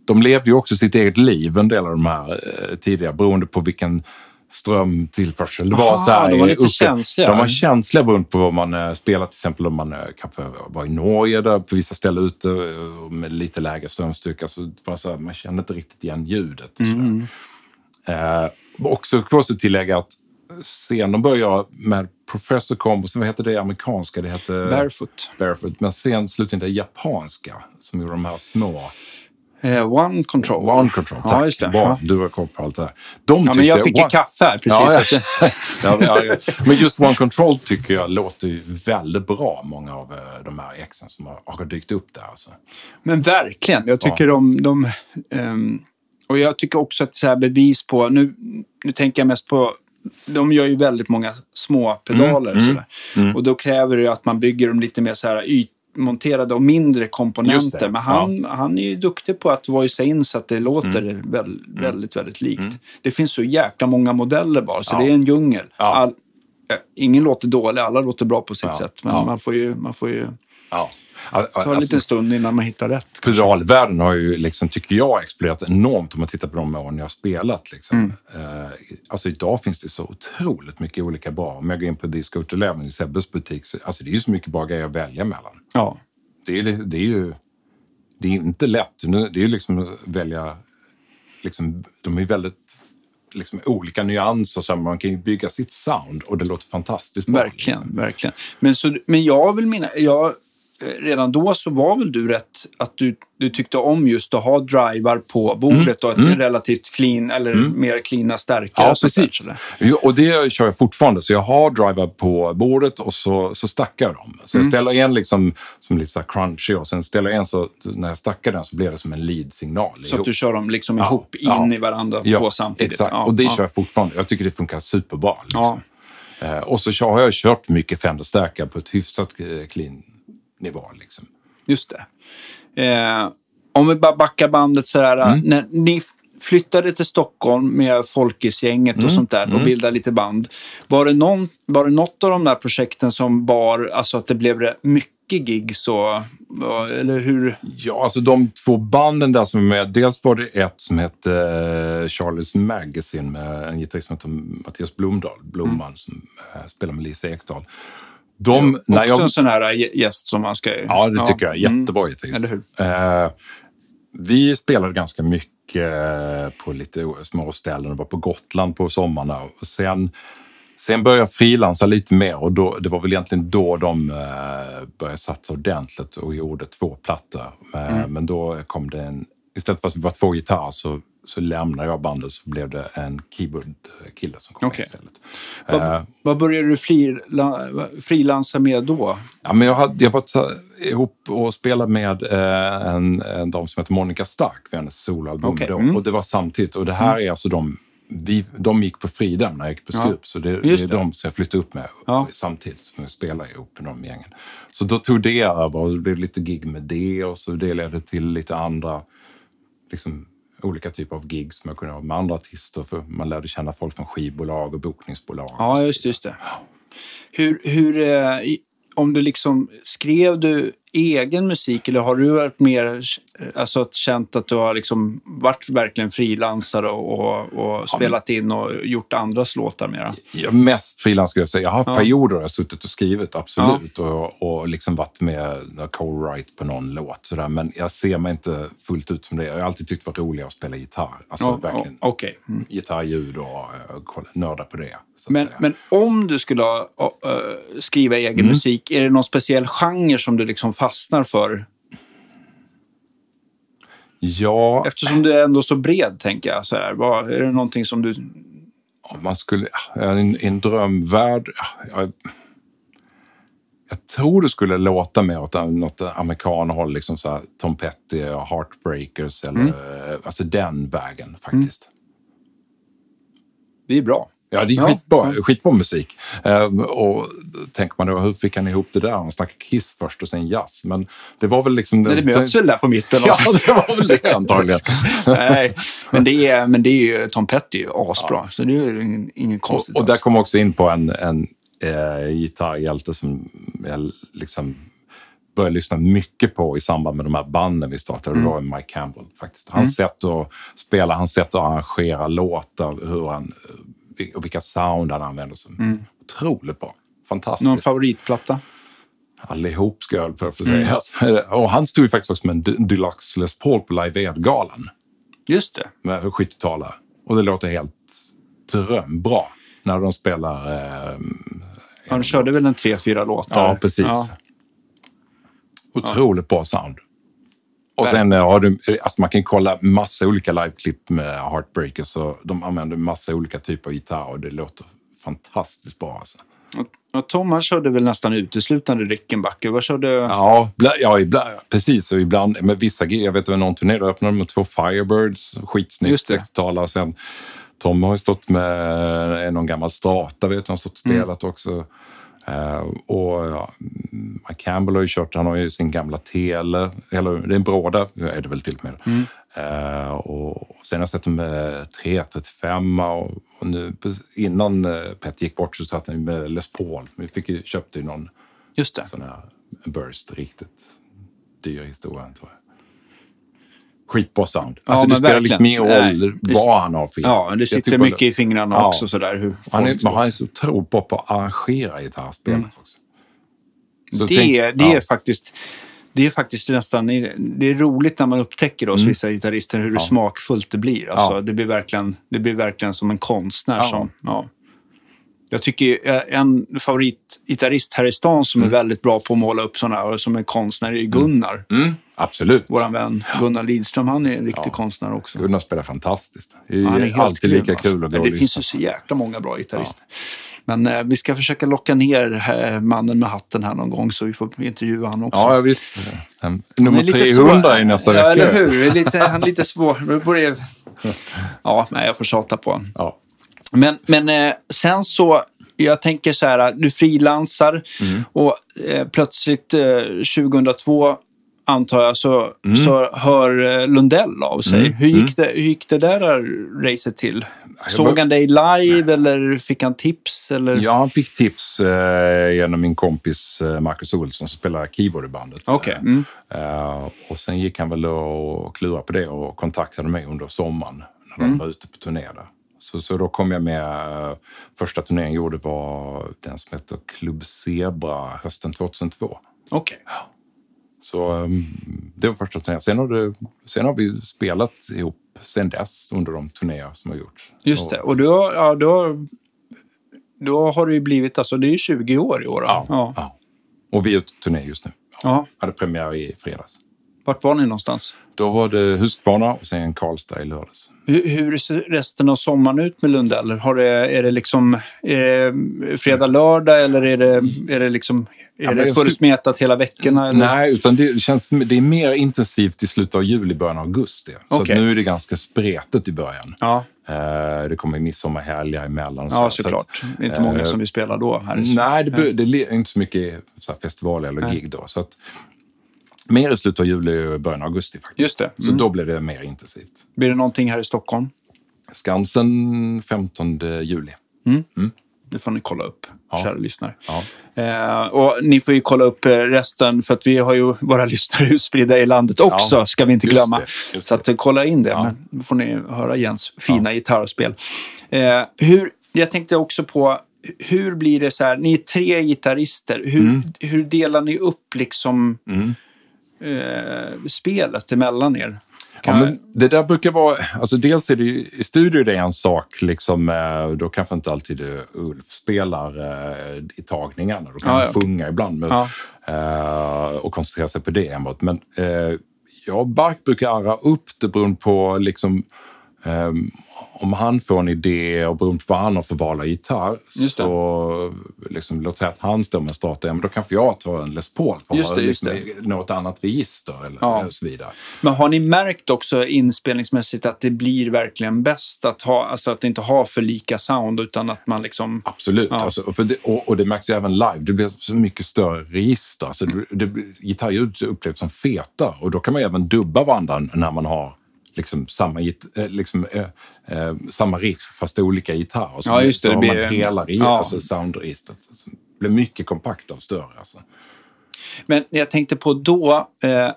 de levde ju också sitt eget liv, en del av de här eh, tidigare, beroende på vilken strömtillförsel det var. Aha, så här, de var lite uppe- känsliga. De var känsliga beroende på vad man eh, spelar. Till exempel om man eh, kanske var i Norge, där på vissa ställen ute eh, med lite lägre strömstyrka. Så bara så här, man kände inte riktigt igen ljudet. Och så Mm. eh, också att tillägga att sen de började med Professor Combos, vad heter det amerikanska? Det heter Barefoot. Barefoot. Men sen slutligen det japanska som gjorde de här små Eh, One Control. One Control, tack. Ja, just det. Bra, Ja. du har koll på allt det här. De Ja, men jag fick ju One- kaffe här precis. Ja, ja. Men just One Control tycker jag låter ju väldigt bra, många av eh, de här exen som har, har dykt upp där. Alltså. Men verkligen. Jag tycker de... de ehm, och jag tycker också att så här bevis på... Nu, nu tänker jag mest på... De gör ju väldigt många små pedaler. Mm, och sådär. Och då kräver det att man bygger dem lite mer så här ytmonterade och mindre komponenter. Men han, han är ju duktig på att voicea in så att det låter Mm. väl, väldigt, väldigt likt. Det finns så jäkla många modeller bara, så Ja. det är en djungel. Ja. All, eh, ingen låter dålig, alla låter bra på sitt Ja. sätt. Men Ja. man får ju, man får ju Ja. Al- ta en alltså, liten stund innan man hittar rätt. Pedalvärlden har ju, liksom, tycker jag, exploderat enormt om man tittar på de åren jag har spelat. Liksom. Mm. Eh, alltså idag finns det så otroligt mycket olika bra. Om jag går in på Disco Eleven i Sebbes butik, så, alltså det är ju så mycket bra grejer att välja mellan. Ja. Det är, det är ju det är inte lätt. Det är ju liksom att välja... Liksom, de är väldigt liksom, olika nyanser, så man kan ju bygga sitt sound och det låter fantastiskt bra. Verkligen, Liksom. verkligen. Men, så, men jag vill minna, jag, redan då så var väl du rätt att du, du tyckte om just att ha drivar på bordet och att det är relativt clean, eller mer cleana stärkare. Ja, och precis. Och det kör jag fortfarande. Så jag har driver på bordet och så, så stackar jag dem. Så jag ställer en liksom, som lite så här crunchy och sen ställer jag en så när jag stackar den så blir det som en lead-signal. Så att du kör dem liksom Ja, ihop in ja. i varandra Ja, på samtidigt. Exakt, Ja, och det ja. kör jag fortfarande. Jag tycker det funkar superbra. Liksom. Eh, och så har jag kört mycket Fender-stärkare på ett hyfsat eh, clean nivå. Liksom. Just det. Eh, om vi bara backar bandet så här. Mm. När ni flyttade till Stockholm med Folkisgänget Mm. och sånt där och bildade lite band. Var det, någon, var det något av de där projekten som bar, alltså att det blev det mycket och, och- eller hur? Ja, alltså de två banden där som är med. Dels var det ett som hette eh, Charlie's Magazine med en gitarrist som heter Mattias Blomdahl, Blomman, som eh, spelar med Lisa Ekdahl. De, när Också jag, en sån här gä- gäst som man ska... Ja, det tycker jag. Jättebra gitarrist. Hur? Eh, vi spelade ganska mycket på lite små ställen. och var på Gotland på sommarna. Och sen, sen började jag frilansa lite mer och då, det var väl egentligen då de eh, började satsa ordentligt och gjorde två plattor. Eh, Mm. Men då kom det en... Istället för att det var två gitarrer så, så lämnade jag bandet så blev det en keyboard-kille som kom med istället. Vad, vad började du frila, frilansa med då? Ja, men jag har jag varit ihop och spelat med eh, en, en dam som heter Monica Stark för hennes soloalbum. Okej, då. mm. Och det var samtidigt. Och det här är alltså de... Vi, de gick på Fridhem när jag gick på Ja, Skup. Så det, det är det. de som jag flyttade upp med Ja. samtidigt som jag spelade ihop med de gängen. Så då tog det över och det blev lite gig med det och så det ledde till lite andra liksom, olika typer av gig som jag kunde ha med andra artister. För man lärde känna folk från skivbolag och bokningsbolag. Ja, just det. Just det. Hur, hur, eh, om du liksom, skrev du egen musik eller har du varit mer, alltså känt att du har liksom varit verkligen frilansare och, och, och spelat in och gjort andras låtar mera? Ja, mest frilans skulle jag säga. Jag har haft Ja. perioder där jag suttit och skrivit, absolut. Och, och liksom varit med co-write på någon låt. Sådär. Men jag ser mig inte fullt ut som det. Jag har alltid tyckt det var roligare att spela gitarr. Alltså Ja, verkligen ja, Okej. Mm. gitarrljud och, och kolla- nörda på det. Men, men om du skulle ha, äh, skriva egen Mm. musik, är det någon speciell genre som du liksom fastnar för? Ja, Eftersom du är ändå så bred, tänker jag. Så här, vad, är det någonting som du... om man skulle... En, en drömvärld... ja, Jag, jag tror det skulle låta mer åt något amerikanhåll, liksom så här Tom Petty och Heartbreakers eller Mm. alltså den vägen faktiskt. Det är bra. Ja, det är Ja, skitbra, skitbra musik. Ehm, och tänker man då, hur fick han ihop det där? Han snackade Kiss först och sen jazz. Men det var väl liksom... Det möts väl där på mitten? Ja, någonstans. det var väl det antagligen. Nej, men det är, men det är ju Tom Petty asbra. Så det är ingen, ingen och, konstigt och där alls. kom också in på en, en eh, gitarrhjälte som jag liksom började lyssna mycket på i samband med de här banden vi startade. Det var ju Mike Campbell faktiskt. Hans sätt att spela, hans sätt att arrangera låtar, hur han, och vilka sound han använder. Som, Otroligt bra. Fantastiskt. Någon favoritplatta? Allihop ska jag väl på för säga. Alltså, Och han stod ju faktiskt också med en Deluxe Les Paul på Live Aid-galan Just det. med 70-talare. Och det låter helt drömbra när de spelar... Eh, Han körde väl en tre, fyra låtar? ja, precis. Ja. Otroligt bra sound. Och sen har du, alltså man kan kolla massa olika liveklipp med Heartbreakers och de använder massa olika typer av gitarr och det låter fantastiskt bra. Alltså. Och Tom han körde väl nästan uteslutande Rickenbacker. Vad körde... Ja, ja ibland, precis. Och ibland, med vissa Jag vet att någon turné då öppnade de med två Firebirds. Skitsnyggt 60-tal. Sen Tom har ju stått med någon gammal Strata, vet han har stått och mm. spelat mm. också. Uh, och ja, Mike Campbell har ju kört, han har ju sin gamla Tele, eller det är en bråda är det väl till och med. Mm. Uh, och sen har jag sett dem med 335 och, och nu innan uh, Pet gick bort så satt han med Les Paul. Vi fick ju, köpte ju någon Just det. sån här Burst, riktigt dyr historia tror jag skitbra sound. Alltså ja, det spelar liksom ingen roll vad han har för Ja, det sitter mycket det. i fingrarna ja. också. Sådär, hur han, är, han är så otroligt bra på att arrangera gitarrspelet mm. också. Så det, tänk, det ja. är faktiskt... Det är faktiskt nästan det är roligt när man upptäcker hos mm. vissa gitarrister hur ja. smakfullt det blir. Alltså, det, blir verkligen, det blir verkligen som en konstnär. Som, ja. Jag tycker eh, en favoritgitarrist här i stan som mm. är väldigt bra på att måla upp sådana här, som är konstnär, är Gunnar. Mm. Mm. Absolut. Vår vän Gunnar Lidström, han är en riktig ja. konstnär också. Gunnar spelar fantastiskt. Det är, han är alltid grym, lika kul att gå Det finns ju så jäkla många bra gitarrister. Ja. Men eh, vi ska försöka locka ner eh, mannen med hatten här någon gång så vi får intervjua honom också. Ja, visst. Nummer 300 i nästa vecka. Ja, eller hur. Lite, han är lite svår. Ja, nej, jag får tjata på honom. Ja. Men, men eh, sen så, jag tänker så här, du frilansar mm. och eh, plötsligt eh, 2002 antar jag, så, mm. så hör eh, Lundell av sig. Mm. Hur, gick mm. det, hur gick det där racet till? Såg han dig live eller fick han tips? Eller? Ja, han fick tips eh, genom min kompis eh, Marcus Olsson som spelar keyboard i bandet. Okay. Mm. Eh, och sen gick han väl och klurade på det och kontaktade mig under sommaren när de mm. var ute på turné där. Så, så då kom jag med. Eh, första turnén jag gjorde var den som heter Club Zebra hösten 2002. Okej. Okay. Så um, det var första turnén. Sen har, det, sen har vi spelat ihop sen dess under de turnéer som har gjorts. Just det. Och då, ja, då, då har det ju blivit, alltså det är ju 20 år i år. Ja, ja. ja. Och vi är ute turné just nu. Ja. Hade premiär i fredags. Vart var ni någonstans? Då var det Huskvarna och sen Karlstad i lördags. Hur, ser resten av sommaren ut med Lundell? Har det, är det liksom eh, fredag, lördag eller är det, är det, liksom, är ja, det fullsmetat hela veckorna? Eller? Nej, utan det, känns, det är mer intensivt i slutet av juli, början av augusti. Så okay. nu är det ganska spretet i början. Ja. Eh, det kommer midsommarhelger emellan. ja, så, såklart. Så att, det är inte många eh, som vill spela då. Här nej, det, det, är inte så mycket så festivaler eller nej. gig då. Så att, Mer i slutet av juli och början av augusti. faktiskt. Just det. Mm. Så då blir det mer intensivt. Blir det någonting här i Stockholm? Skansen 15 juli. Mm. Mm. Det får ni kolla upp, ja. kära lyssnare. Ja. Eh, och ni får ju kolla upp eh, resten, för att vi har ju våra lyssnare utspridda i landet också, ja. ska vi inte glömma. Just det, just Så att, kolla in det. Ja. Men då får ni höra Jens fina ja. gitarrspel. Eh, hur, jag tänkte också på, hur blir det så här, ni är tre gitarrister, hur, mm. hur delar ni upp liksom mm eh, spelet emellan er? Ja, men det där brukar vara, alltså dels är det ju, i studio det är en sak, liksom, eh, då kanske inte alltid Ulf spelar eh, i tagningarna. Då kan han ja. sjunga ibland med, ja. eh, och koncentrera sig på det enbart. Men eh, jag och Bark brukar arra upp det beroende på liksom, om han får en idé och beroende på vad han har för val av gitarr, så liksom, låt säga att han står med en strata, ja, men då kanske jag tar en Les Paul för just det, liksom, något annat register eller, ja. så vidare. Men har ni märkt också inspelningsmässigt att det blir verkligen bäst att, ha, alltså att inte ha för lika sound utan att man liksom... Absolut, ja. alltså, det, och, och, det märks ju även live. Det blir så mycket större register. Alltså, det, det, gitarrljud upplevs som feta och då kan man ju även dubba varandra när man har liksom samma, eh, liksom, eh, eh, samma riff fast olika gitarrer. Så ja, just det. Så det blir, man hela ja. alltså soundregistret. Det blir mycket kompaktare och större. Alltså. Men jag tänkte på då, eh,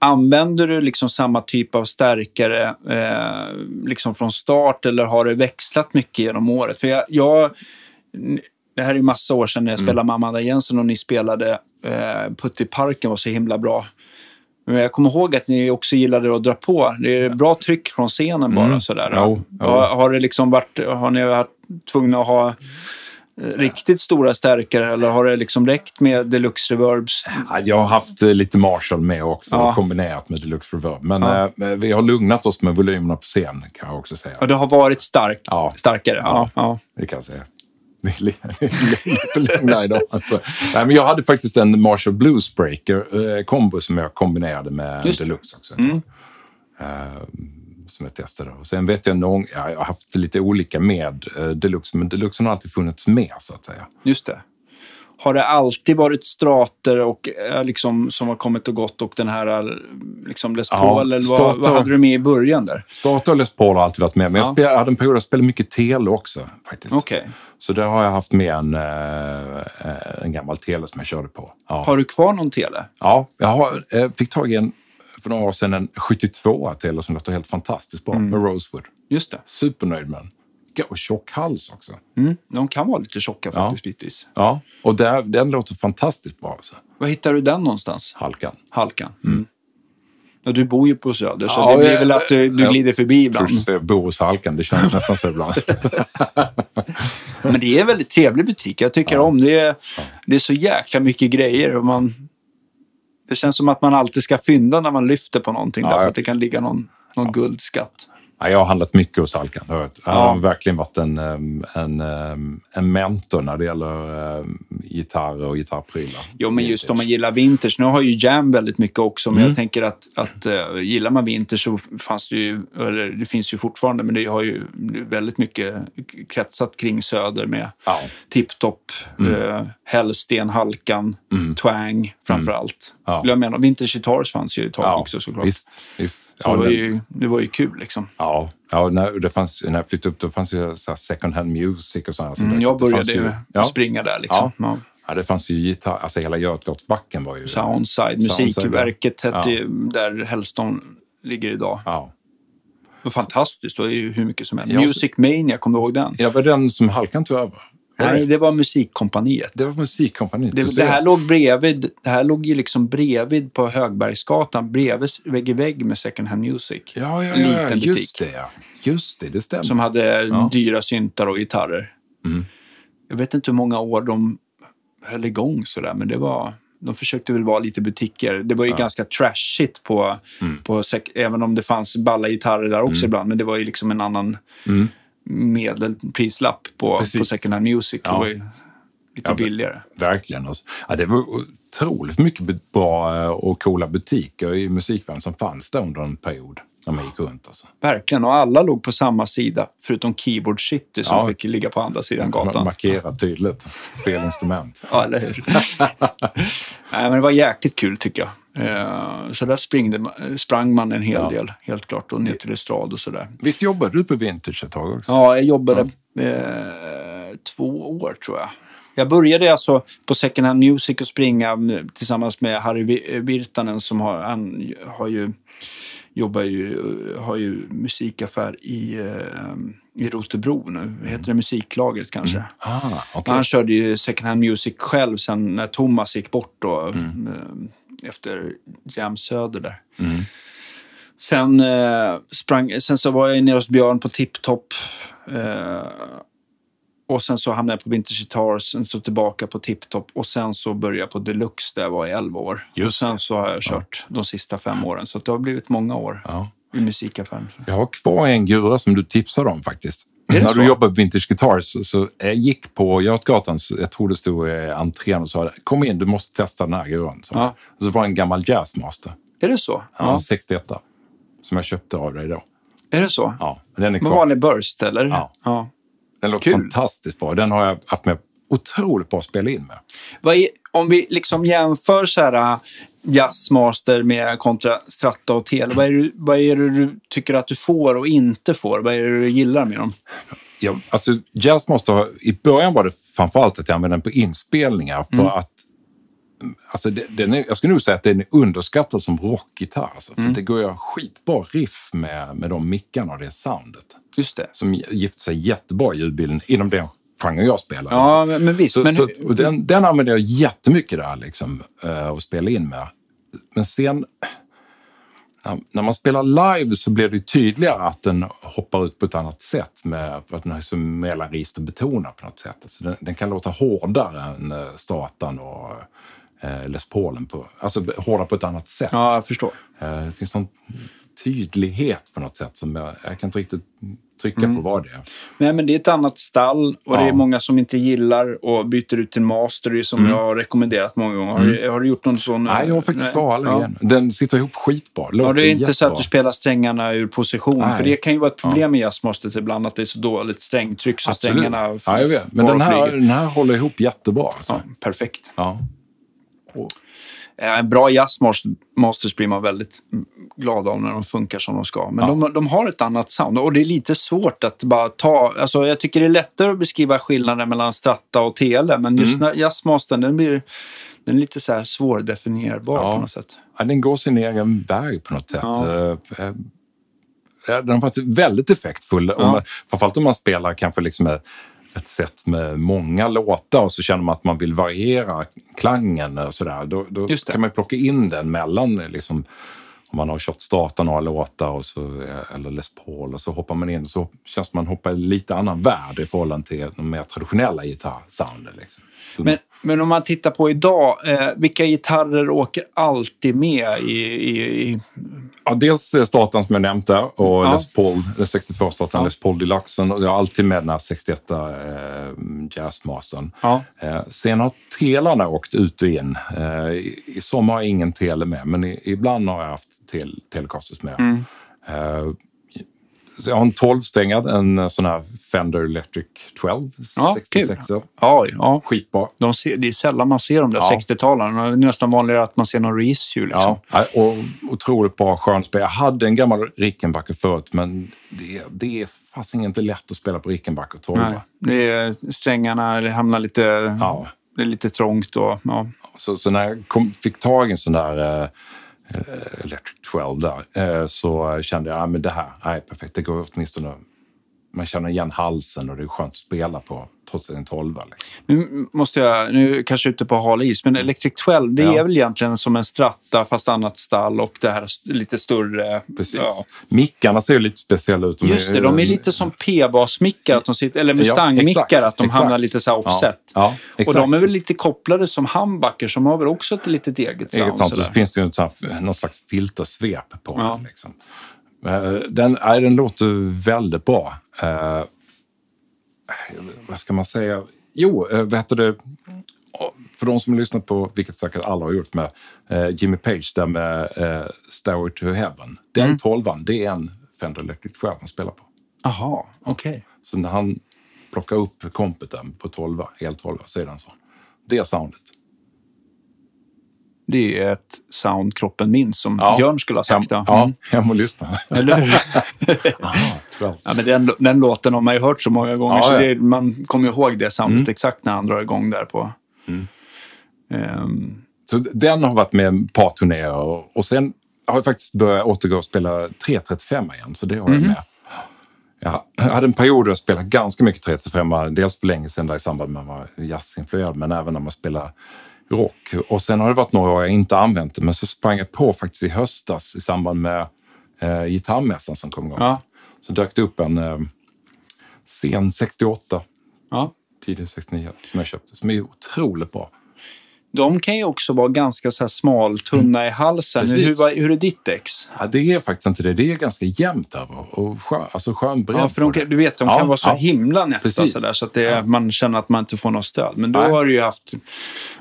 använder du liksom samma typ av stärkare eh, liksom från start eller har det växlat mycket genom året? För jag, jag det här är massa år sedan när jag mm. spelade med Amanda Jensen och ni spelade eh, Putt i parken var så himla bra. Men jag kommer ihåg att ni också gillade att dra på. Det är bra tryck från scenen bara. Mm. Sådär. Jo, jo. Har, har, det liksom varit, har ni varit tvungna att ha riktigt stora stärkare eller har det liksom räckt med deluxe reverbs? Ja, Jag har haft eh, lite Marshall med också, Ja. kombinerat med Deluxe Reverb. Men Ja. eh, vi har lugnat oss med volymerna på scen, kan jag också säga. Ja, det har varit starkt, Ja. starkare. Ja. Ja. Det kan jag säga. Lite lugna idag. Alltså. Nej, men jag hade faktiskt en Marshall Bluesbreaker eh, kombo som jag kombinerade med Just. Deluxe också. Eh, som jag testade. Och sen vet jag någon, ja, jag har haft lite olika med eh, Deluxe, men Deluxe har alltid funnits med så att säga. Just det. Har det alltid varit strater och, eh, liksom, som har kommit och gått och den här eh, liksom Les Ja, Paul? eller vad, Strater- vad hade du med i början där? Starter och Les Paul har alltid varit med, men Ja. jag, spelade, jag hade en period där jag spelade mycket tele också. faktiskt. Okej. Så där har jag haft med en, eh, en gammal tele som jag körde på. Ja, Har du kvar någon tele? ja jag har, eh, fick tag i en för några år sedan en 72 tele som låter helt fantastiskt bra med Rosewood. Just det. Supernöjd med den. Och tjock hals också. Mm. De kan vara lite tjocka faktiskt bitvis. Ja, och där, den låter fantastiskt bra. Alltså. Var hittar du den någonstans? Halkan. Halkan. Mm. Ja, du bor ju på Söder, så Ja, det blir jag- väl att du, du jag- glider förbi ibland. Tror du säger Borås Halkan, det känns nästan så ibland. Men det är en väldigt trevlig butik. Jag tycker om det. Är, det är så jäkla mycket grejer. Och man, det känns som att man alltid ska fynda när man lyfter på någonting. Ja, därför jag- att det kan ligga någon, någon guldskatt. Ja, jag har handlat mycket hos Halkan. Jag. Han Ja. har verkligen varit en, en, en mentor när det gäller gitarrer och gitarrprylar. Jo, men just om man gillar vintage. Nu har ju Jam väldigt mycket också, men Mm. jag tänker att, att uh, gillar man vintage så fanns det ju, eller det finns ju fortfarande, men det har ju väldigt mycket kretsat kring Söder med Ja. Tipptopp, mm. Hellsten, Halkan, Twang framför allt. Mm. Ja. Jag menar, Vintage Guitars fanns ju ett tag Ja, också såklart. Visst, visst. Ja, det, var ju, det var ju kul liksom. Ja, ja när, det fanns, när jag flyttade upp då fanns ju så second hand music och sådär. Så Mm, det- jag det började ju, ja, springa där liksom. Ja. ja, det fanns ju gitarr, alltså hela Götgatsbacken var ju... Soundside, Soundside, musikverket hette ja. ju där Hellston ligger idag. Ja. Det var fantastiskt, det var ju hur mycket som helst. Ja, Music Mania, kommer du ihåg den? Jag var den som Halkan tog över. Nej, det? det var Musikkompaniet. det var musikkompaniet. Det, det, här låg bredvid, det här låg ju liksom bredvid på Högbergsgatan, bredvid, vägg i vägg med Second Hand Music. Ja, ja, en ja, liten just butik. det. Ja. Just det, det stämmer. Som hade Ja. dyra syntar och gitarrer. Mm. Jag vet inte hur många år de höll igång sådär, men det var... De försökte väl vara lite butiker. Det var ju ganska trashigt på, Mm. på även om det fanns balla gitarrer där också ibland, men det var ju liksom en annan Mm. Medelprislapp på, Precis. på Second Hand Music. Det Ja. var ju lite Ja, billigare. Verkligen. Ja, det var otroligt mycket bra eh, och coola butiker i musikvärlden som fanns där under en period när man gick runt. Alltså. Verkligen, och alla låg på samma sida, förutom Keyboard City som Ja. fick ligga på andra sidan gatan. Markerat tydligt. Fel instrument. Ja, eller hur? Nej, men det var jäkligt kul tycker jag. Eh, Så där springde, ma- sprang man en hel Ja. del, helt klart, och ner till Estrad och sådär. Visst jobbade du på Vintage ett tag också? Ja, jag jobbade eh, två år tror jag. Jag började alltså på Second Hand Music och springa tillsammans med Harry Vi- Virtanen som har, han har ju, jobbar ju, har ju musikaffär i, eh, i Rotebro nu. Heter det Musiklagret kanske? Ah, okej. Han körde ju Second Hand Music själv sen när Thomas gick bort då, eh, efter Jam Söder där. Sen, eh, sprang, sen så var jag nere hos Björn på Tipptopp. Eh, och sen så hamnade jag på Vintage Guitars, sen så tillbaka på Tipptopp och sen så började jag på Deluxe där jag var i 11 år. Just och sen så har jag kört de sista fem åren, så det har blivit många år Ja. i musikaffären. Jag har kvar en gura som du tipsade om faktiskt. När så? du jobbade på Vintage Guitars så, så jag gick på Götgatan, så jag tror det stod i entrén och sa kom in, du måste testa den här guran. Så, Ja. och så var det en gammal Jazzmaster, Är det så? ja. en 61 som jag köpte av dig då. Är det så? Ja, men den är kvar. vanlig burst, eller? Ja. ja. Den låter Kul. fantastiskt bra. Den har jag haft med otroligt bra att spela in med. Är, om vi liksom jämför så här jazzmaster med kontra Strata och Tele, vad är, det, vad är det du tycker att du får och inte får? Vad är det du gillar med dem? Ja, alltså Jazzmaster, i början var det framförallt att jag använde den på inspelningar för Mm. att Alltså den är, jag skulle nog säga att den är underskattad som rockgitarr. Alltså, för Mm. det går ju skitbra riff med, med de mickarna och det soundet. Just det. Som gifter sig jättebra i ljudbilden inom den genren jag spelar. Ja, men, men visst. Så, men, så, och den, den använder jag jättemycket där liksom, eh, och spela in med. Men sen... när man spelar live så blir det tydligare att den hoppar ut på ett annat sätt med att den är så mellanregisterbetonad på något sätt. Alltså den, den, kan låta hårdare än uh, Stratan och uh, Les Paulen. På, alltså hårdare på ett annat sätt. Ja, jag förstår. Uh, det finns någon tydlighet på något sätt som jag, jag kan inte riktigt trycka mm. på vad det är. Nej, men det är ett annat stall och ja. det är många som inte gillar och byter ut till master. Det är som mm. jag har rekommenderat många gånger. Har, du, mm. har du gjort någon sån? Nej, jag har faktiskt kvar alla ja. igen. Den sitter ihop skitbra. Låter ja, det är inte jättebra. så att du spelar strängarna ur position. Nej. För det kan ju vara ett problem ja. med jazzmasters ibland att det är så dåligt strängtryck så Absolut. strängarna Ja, jag vet. Men den här, den här håller ihop jättebra. Alltså. Ja, perfekt. Ja. Och. Eh, en bra jazzmasters blir man väldigt glad av när de funkar som de ska. Men ja. de, de, har ett annat sound och det är lite svårt att bara ta... Alltså jag tycker det är lättare att beskriva skillnaden mellan Stratta och Tele, men just mm. jazzmastern den blir den är lite så här svårdefinierbar ja. på något sätt. Ja, den går sin egen väg på något sätt. Ja. Eh, eh, den har varit väldigt effektfull. Ja. framförallt om man spelar kanske liksom ett sätt med många låtar och så känner man att man vill variera klangen och sådär. Då, då kan man plocka in den mellan liksom, om man har kört starta några låtar och så, eller Les Paul och så hoppar man in så känns det man hoppar i lite annan värld i förhållande till de mer traditionella gitarrsoundet. Liksom. Men, men om man tittar på idag, eh, vilka gitarrer åker alltid med i... i, i... Ja, dels starten som jag nämnde och ja. Les Paul, 62-starten, ja. Les Paul Deluxen jag har alltid med den här 61 eh, Jazzmastern. Ja. Eh, sen har telarna åkt ut och in. Eh, i, I sommar har jag ingen tele med, men i, ibland har jag haft tel, telecasters med. Mm. Eh, så jag har en 12-stängad, en sån här Fender Electric 12, ja, 66 kul. Ja, ja. Skitbra. De ser, det är sällan man ser de där ja. 60-talarna. Det är nästan vanligare att man ser någon reissue. Liksom. Ja, och otroligt bra skönspel. Jag hade en gammal Rickenbacker förut, men det, det är fasen inte lätt att spela på Rickenbacker 12. Nej, det är strängarna, det hamnar lite... Ja. Det är lite trångt och... Ja. Så, så när jag kom, fick tag i en sån där eh, Eh, Electric 12 där, så kände jag ah, att ja, det här är perfekt. Det går åtminstone man känner igen halsen och det är skönt att spela på trots att det är en 12. Liksom. Nu måste jag, nu kanske ute på hal is, men Electric 12 det ja. är väl egentligen som en Stratta fast annat stall och det här lite större. Precis. Ja. Mickarna ser ju lite speciella ut. Just det, de är lite som P-basmickar, eller Mustang-mickar, ja, att de exakt. hamnar lite så offset. Ja, och de är väl lite kopplade som humbucker som har väl också ett litet eget sound. Eget sound. Så, så finns det ju någon slags filtersvep på den. Liksom. Eh, den, nej, den låter väldigt bra. Eh, vad ska man säga? Jo, eh, vad heter det? För de som har lyssnat på, vilket säkert alla har gjort med eh, Jimmy Page där med eh, Stairway to Heaven. Den mm. tolvan, det är en Fender Electric 12 han spelar på. Aha, okej. Okay. Så när han plockar upp kompeten på 12, hel 12, så är den sån. Det är soundet det är ett sound kroppen minns, som ja. Björn skulle ha sagt. Hem, ja, mm. hem och lyssna. Eller ja, men den, den låten har man ju hört så många gånger, ja, så det, man kommer ihåg det soundet mm. exakt när han drar igång där på... Mm. Um. Så den har varit med ett par turnéer och, och sen har jag faktiskt börjat återgå och spela 335 igen, så det har jag mhm. med. Jag hade en period där jag spelade ganska mycket 335, dels för länge sedan där i samband med att man var jazzinfluerad, men även när man spelar rock. Och sen har det varit några år jag inte använt det, men så sprang jag på faktiskt i höstas i samband med eh, gitarrmässan som kom igång. Ja. Så dök det upp en eh, sen 68, ja. tidig 69 som jag köpte, som är otroligt bra. De kan ju också vara ganska så här smal, tunna mm. i halsen. Hur, hur är ditt ex? Ja, det är faktiskt inte det. Det är ganska jämnt över och skön, alltså skön Ja, för de kan, du vet, de kan vara så ja. himla nätta så, där, så att det, man känner att man inte får något stöd. Men då Nej. har du ju haft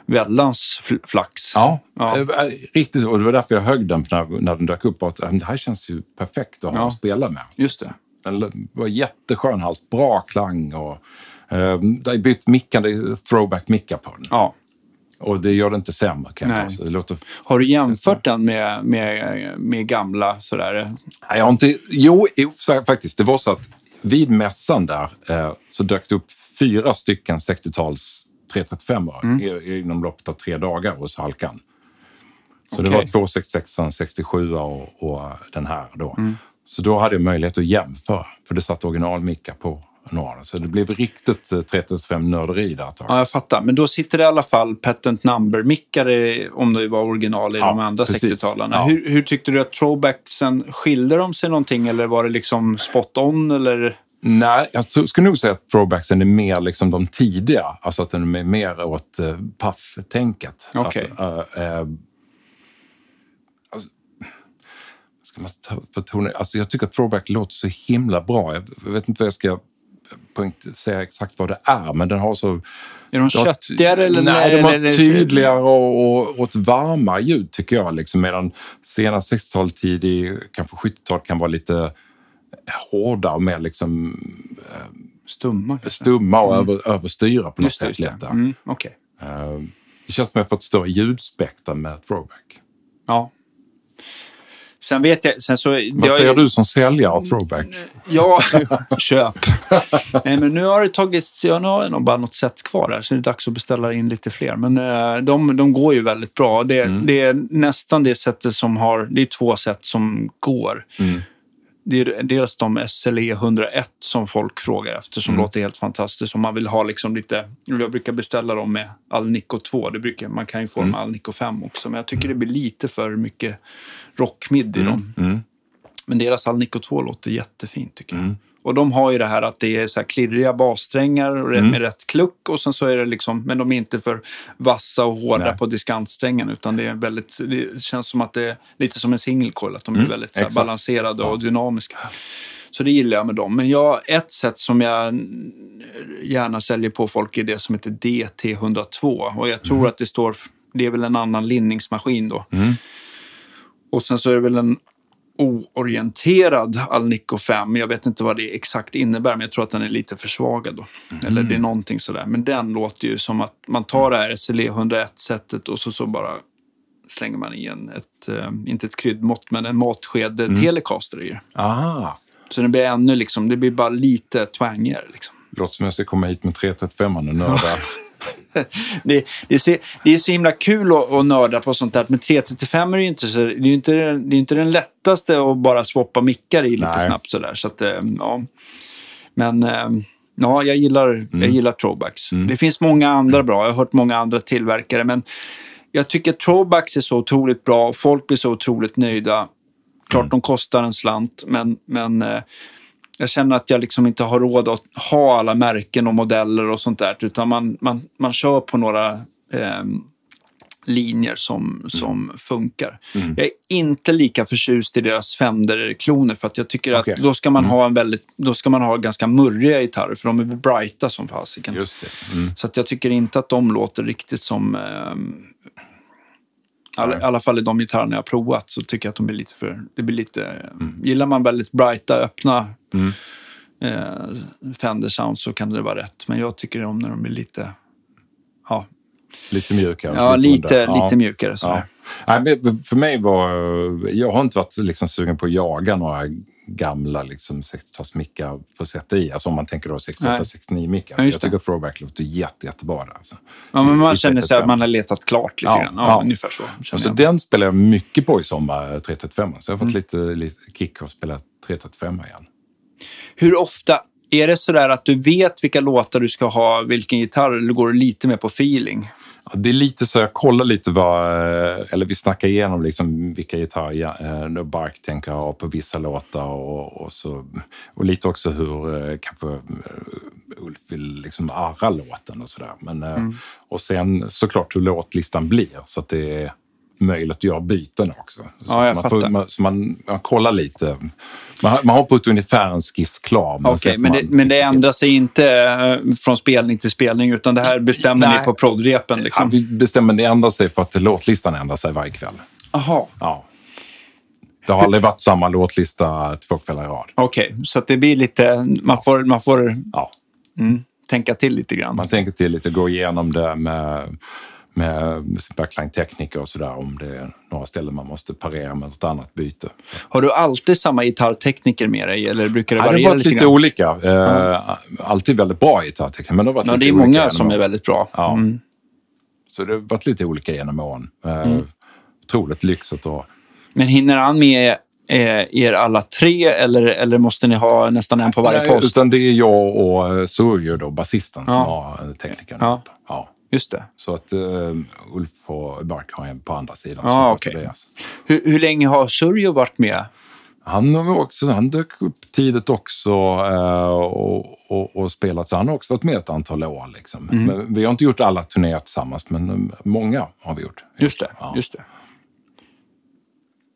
väldans flax. Ja, ja. Eh, riktigt. Och det var därför jag högg den när, när den dök upp. Att, det här känns ju perfekt att ha att spela med. Just det. Den var jätteskön hals, bra klang och eh, det är bytt mickar, throwback-mickar på den. Ja. Och det gör det inte sämre kan jag det låter... Har du jämfört den med, med, med gamla sådär? Nej, jag har inte... Jo, faktiskt. Det var så att vid mässan där eh, så dök det upp fyra stycken 60-tals 335 mm. inom loppet av tre dagar hos Halkan. Så okay. det var 266, 67 och, och den här då. Mm. Så då hade jag möjlighet att jämföra, för det satt originalmickar på några. Så det blev riktigt 335-nörderi där ett tag. Ja, jag fattar. Men då sitter det i alla fall patent number-mickare, om det var original i ja, de andra 60-talarna. Ja. Hur, hur, tyckte du att throwbacksen, skilde de sig någonting eller var det liksom spot on? Eller? Nej, jag skulle nog säga att throwbacksen är mer liksom de tidiga. Alltså att den är mer åt uh, paff-tänket. Okay. Alltså, uh, uh, ska man förtona? Alltså jag tycker att throwback låter så himla bra. Jag vet inte vad jag ska säga exakt vad det är, men den har så... Är de köttigare? Eller, nej, de har tydligare och, och, och ett varmare ljud tycker jag. Liksom, medan sena 60-tal, tidig, kanske 70-tal kan vara lite hårda och mer liksom... Eh, stumma? Stumma och mm. över, överstyra på något sätt. Lätt mm, okay. uh, det känns som att jag fått större ljudspektra med throwback. Ja. Sen vet jag... Sen så, Vad säger du som säljare av throwback? Ja, köp. Nej, men nu har det tagits... Ja, nu har jag nog bara något set kvar här, så det är dags att beställa in lite fler. Men uh, de, de går ju väldigt bra. Det, mm. det är nästan det sättet som har... Det är två sätt som går. Mm. Det är dels de SLE 101 som folk frågar efter som mm. låter helt fantastiskt. Om man vill ha liksom lite, jag brukar beställa dem med Alnico 2. Det brukar, man kan ju få mm. dem med Alnico 5 också. Men jag tycker det blir lite för mycket rockmid i mm. dem. Mm. Men deras Alnico 2 låter jättefint tycker jag. Mm. Och de har ju det här att det är så här klirriga bassträngar och mm. med rätt kluck och sen så är det liksom, men de är inte för vassa och hårda Nej. på diskantsträngen utan det är väldigt, det känns som att det är lite som en single coil, att de mm. är väldigt här, balanserade och dynamiska. Så det gillar jag med dem. Men jag, ett sätt som jag gärna säljer på folk är det som heter DT102 och jag tror mm. att det står, det är väl en annan linningsmaskin då. Mm. Och sen så är det väl en oorienterad Alnico 5. Jag vet inte vad det exakt innebär, men jag tror att den är lite försvagad. Då. Mm. Eller det är någonting sådär. Men den låter ju som att man tar det här SLE 101-sättet och så, så bara slänger man i en, ett, äh, inte ett kryddmått, men en matsked mm. Telecaster i Aha. Så det blir ännu liksom, det blir bara lite twangigare. Liksom. Låter som jag ska komma hit med 335 och nörda. det, det, är så, det är så himla kul att, att nörda på sånt där. Men 335 är ju inte, så, det är inte, det är inte den lättaste att bara swappa mickar i lite Nej. snabbt sådär. Så att, eh, ja. Men eh, ja, jag gillar, mm. jag gillar throwbacks. Mm. Det finns många andra bra. Jag har hört många andra tillverkare. Men jag tycker throwbacks är så otroligt bra. och Folk blir så otroligt nöjda. Klart mm. de kostar en slant, men, men eh, jag känner att jag liksom inte har råd att ha alla märken och modeller och sånt där. Utan man, man, man kör på några eh, linjer som, mm. som funkar. Mm. Jag är inte lika förtjust i deras Fender-kloner för att jag tycker okay. att då ska man mm. ha en väldigt, då ska man ha ganska murriga gitarrer för de är brighta som fasiken. Mm. Så att jag tycker inte att de låter riktigt som eh, i alla fall i de gitarrerna jag har provat så tycker jag att de blir lite för... Det blir lite, mm. Gillar man väldigt brighta, öppna mm. eh, Fender Sound så kan det vara rätt. Men jag tycker om när de blir lite... Ja, Lite mjukare? Ja, lite, lite, ja. mjukare. Sådär. Ja. Nej, för mig var... Jag har inte varit liksom sugen på att jaga några gamla liksom, 60-talsmickar för att sätta i. Alltså om man tänker då 68-69-mickar. Ja, jag tycker throwback låter jätte, jättebra. Alltså. Ja, men man känner sig att man har letat klart lite ja, grann. Ja, ja. Ungefär så. Alltså, den spelar jag mycket på i sommar, 335. Så jag har fått mm. lite, lite kick att spela 335 igen. Hur ofta är det sådär att du vet vilka låtar du ska ha, vilken gitarr, eller går du lite mer på feeling? det är lite så, jag kollar lite vad, eh, eller vi snackar igenom liksom vilka gitarrer eh, Bark tänker ha på vissa låtar och, och, så, och lite också hur eh, kanske Ulf vill liksom arra låten och sådär. mm. Och sen såklart hur låtlistan blir så att det är möjligt att göra byten också. Ja, jag man, får, man, så man, man kollar lite. Man, man har på ett ungefär en skiss klar. Men, okay, men, det, men det ändrar sig inte eh, från spelning till spelning, utan det här bestämmer Nej. ni på proddrepen? Liksom. Ja, vi bestämmer det ändrar sig för att låtlistan ändrar sig varje kväll. Jaha. Ja. Det har aldrig varit samma låtlista två kvällar i rad. Okej, okay, så det blir lite... Man får, man får ja. mm, tänka till lite grann. Man tänker till lite, gå igenom det med med backline-tekniker och sådär om det är några ställen man måste parera med något annat byte. Har du alltid samma gitarrtekniker med dig eller brukar det variera lite Det har varit lite, olika. Eh, mm. Alltid väldigt bra gitarrtekniker men det har varit ja, lite Det är många som är väldigt bra. Ja. Mm. Så det har varit lite olika genom åren. Eh, mm. Otroligt lyxigt och... Men hinner han med eh, er alla tre eller, eller måste ni ha nästan en på varje Nej, post? Utan det är jag och Surjo, basisten, som Ja. har eh, teknikern. Ja. Just det. Så att uh, Ulf och Bark har en på andra sidan. Sköter deras. Hur, hur länge har Surjo varit med? Han, också, han dök upp tidigt också eh, och, och, och spelat, så han har också varit med ett antal år. Liksom. Mm. Men vi har inte gjort alla turnéer tillsammans, men eh, många har vi gjort. Just det. Ja, Just det.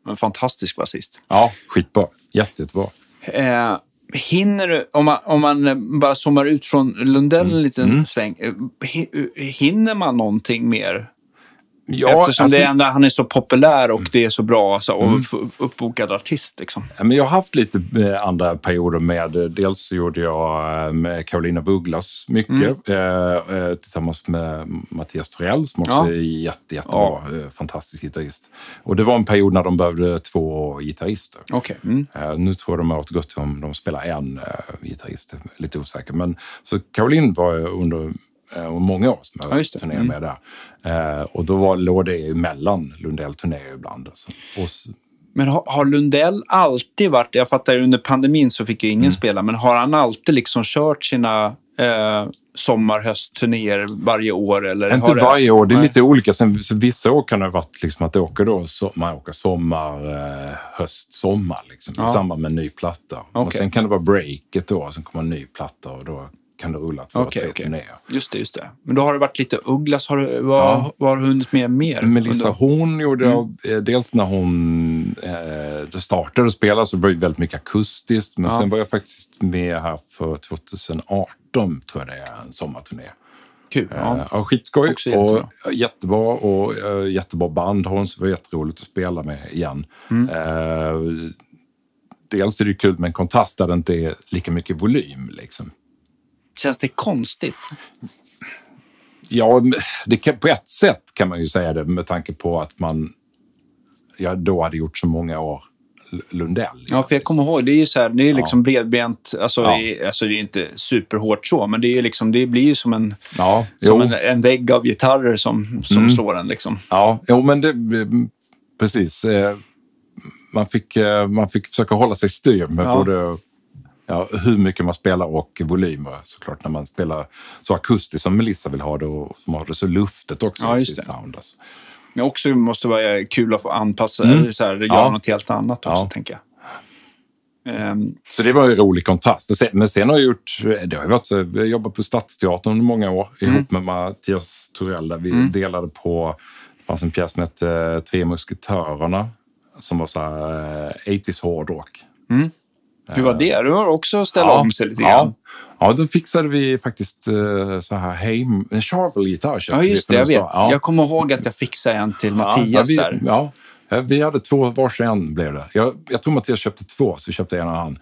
En fantastisk basist. ja skitbra. Jätte, jättebra. Eh, hinner du, om man, om man eh, bara zoomar ut från Lundell en liten Mm. sväng, eh, hi- hinner man någonting mer? Ja, Eftersom alltså- det ändå, han är så populär och det är så bra så, och Mm. uppbokad artist. Liksom. Ja, men jag har haft lite eh, andra perioder med, eh, dels så gjorde jag eh, med Carolina Vugglas mycket eh, eh, tillsammans med Mattias Torell som också Ja. är jätte, jättebra, eh, fantastisk gitarrist. Och det var en period när de behövde två gitarrister. Okej. Mm. Eh, nu tror jag de har återgått till om de spelar en eh, gitarrist, lite osäker. Men, så Caroline var under eh, många år som Ja, jag det. turnerade med där. Eh, och då var, låg det emellan Lundell-turnéer ibland. Så, och, Men har, har Lundell alltid varit, jag fattar under pandemin så fick ju Mm. ingen spela, men har han alltid liksom kört sina eh, sommar höstturnéer varje år? Eller Inte det- varje år, det är Nej. lite olika. Sen, så vissa år kan det ha varit liksom att det åker då, så, man åker sommar, eh, höst, sommar liksom, Ja. i samband med en ny platta. Och Okej. sen kan det vara breaket då, sen kommer en ny platta och då kan det rulla två, Okej, tre okej. turnéer. Just det, just det. Men då har det varit lite Ugglas. Har du, vad, Ja. vad har du hunnit med mer? Melissa hon gjorde, Mm. eh, dels när hon eh, det startade att spela så var det väldigt mycket akustiskt. Men Ja. sen var jag faktiskt med här för 2018, tror jag det är, en sommarturné. Kul. Ja. Ja. Ja, skitskoj. Också jättebra. Och, jättebra och uh, jättebra band har hon, så det var jätteroligt att spela med igen. Mm. Eh, dels är det kul med en kontrast där det inte är lika mycket volym. Liksom. Känns det konstigt? Ja, det kan, på ett sätt kan man ju säga det med tanke på att man ja, då hade gjort så många år Lundell. Ja, för jag kommer ihåg, det är ju så här, det är liksom bredbent, alltså, Ja. i, alltså det är inte superhårt så, men det, är liksom, det blir ju som en, Ja, som en, en vägg av gitarrer som, som Mm. slår en. Liksom. Ja, jo, men det... Precis. eh, Man fick, eh, man fick försöka hålla sig styr med Ja. både ja, hur mycket man spelar och volymer såklart. När man spelar så akustiskt som Melissa vill ha det och som har det så luftet också Ja, i just sitt det. sound. Alltså. Men också måste vara kul att få anpassa, Mm. eller så här, göra Ja. något helt annat också, Ja. tänker jag. Ehm, Så det var en rolig kontrast. Men sen har jag gjort... Det har ju varit, jag jobbat på Stadsteatern under många år Mm. ihop med Mattias Torell. Där vi delade på... Det fanns en pjäs som hette eh, Tre musketörerna som var så här eh, 80s hårdrock. Hur var det? Du har också ställt om sig lite ja. grann. Ja, då fixade vi faktiskt eh, så här hem, en Charvel-gitarr. Ja, just det. Jag vet. Ja. Jag kommer ihåg att jag fixade en till Ja, Mattias vi, där. Ja, Ja, vi hade två, varsin blev det. Jag, jag tror Mattias köpte två, så köpte en av han.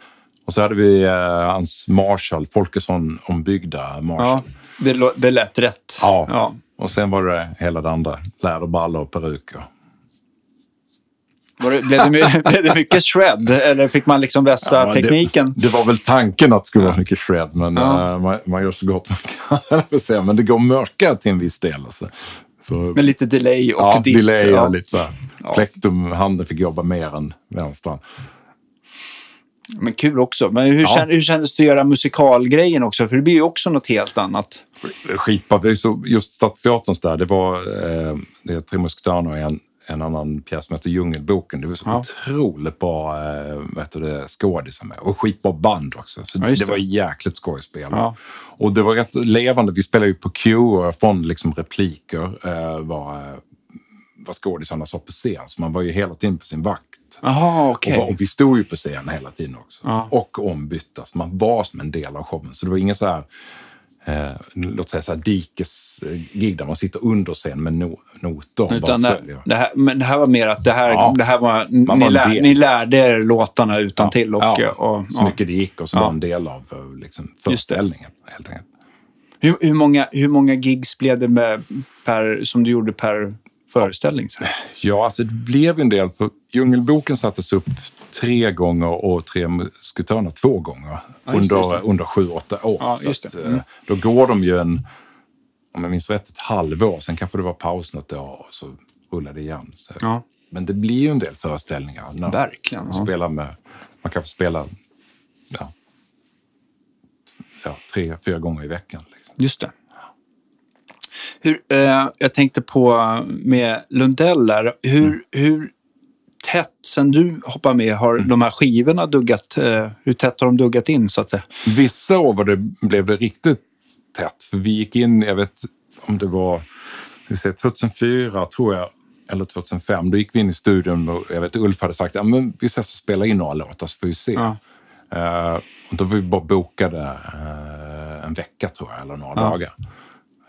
Och så hade vi eh, hans Marshall, Folkesson ombyggda Marshall. Ja, det, det lät rätt. Ja. Ja. Och sen var det hela det andra, läderbrallor och peruker. Var det, blev, det, blev det mycket shred? Eller fick man liksom vässa Ja, tekniken? Det, det var väl tanken att det skulle vara mycket shred, men Ja. eh, man, man gör så gott man kan. att säga. men det går mörka till en viss del. Alltså. Så, Med lite delay och ja, dist. delay ja. lite så här. Plektum, handen fick jobba mer än vänstran. Men kul också. Men hur, Ja. hur kändes det att göra musikalgrejen också? För det blir ju också något helt annat. skitbra. Just Stadsteaterns där, det var eh, det är Tre musketörerna och en, en annan pjäs som heter Djungelboken. Det var så Ja. otroligt bra eh, det, skådisar med. Och skitbra band också. Så Ja, det det. var jäkligt skådespel. Ja. Och det var rätt levande. Vi spelade ju på cue och från liksom repliker eh, var, eh, vad skådisarna sa på scen. Så man var ju hela tiden på sin vakt. Jaha, okej. Och, och vi stod ju på scen hela tiden också. Ja. Och ombytta. Så man var som en del av showen. Så det var ingen så här, eh, låt säga så här dikesgig där man sitter under scen med no, noter och Utan det, det här, men det här var mer att det här, Ja. det här var, ni, lär, ni lärde er låtarna utan till och, ja, och, så ja. mycket det gick och så Ja. var en del av eh, liksom, föreställningen. Helt enkelt. Hur, hur, många, hur många gigs blev det med per, som du gjorde per föreställning? Så? Ja, alltså det blev en del. För Djungelboken sattes upp tre gånger och Tre musketörerna två gånger Ja, under, det. under sju, åtta år. Ja, att, eh, Mm. Då går de ju en, om jag minns rätt, ett halvår. Sen kanske det var paus något år och så rullar det igen. Ja. Men det blir ju en del föreställningar. När Verkligen. man, spelar med, man kan få spela tre, fyra gånger i veckan. Liksom. Just det. Hur, eh, jag tänkte på eh, med Lundell där. Hur, Mm. hur tätt, sen du hoppade med, har Mm. de här skivorna duggat? Eh, hur tätt har de duggat in så att säga? Vissa år var det, blev det riktigt tätt. För vi gick in, jag vet om det var säger 2004 tror jag, eller 2005. Då gick vi in i studion och jag vet Ulf hade sagt att ja, vi ses och spelar in några låtar så får vi se. Ja. Eh, och då var vi bara bokade eh, en vecka tror jag, eller några Ja. dagar.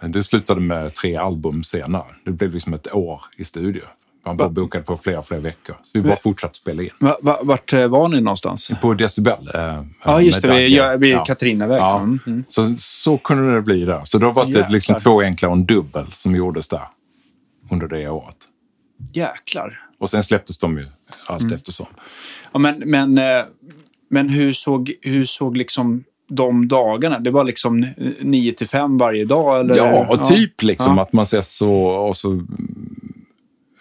Det slutade med tre album senare. Det blev liksom ett år i studio. Man bara Va? bokade på flera, flera veckor. Så vi bara fortsatte spela in. Va, va, vart eh, var ni någonstans? På Decibel. Eh, Ja, just det. Vid, ja, vid Ja. Katarinaväg. Ja. Mm. Mm. Så, så kunde det bli där. Så då var det liksom två enkla och en dubbel som gjordes där under det året. Jäklar. Och sen släpptes de ju allt Mm. eftersom. Ja, men men, eh, men hur, såg, hur såg liksom de dagarna? Det var liksom 9 till 5 varje dag? Eller? Ja, och typ liksom Ja. att man ses så... Och så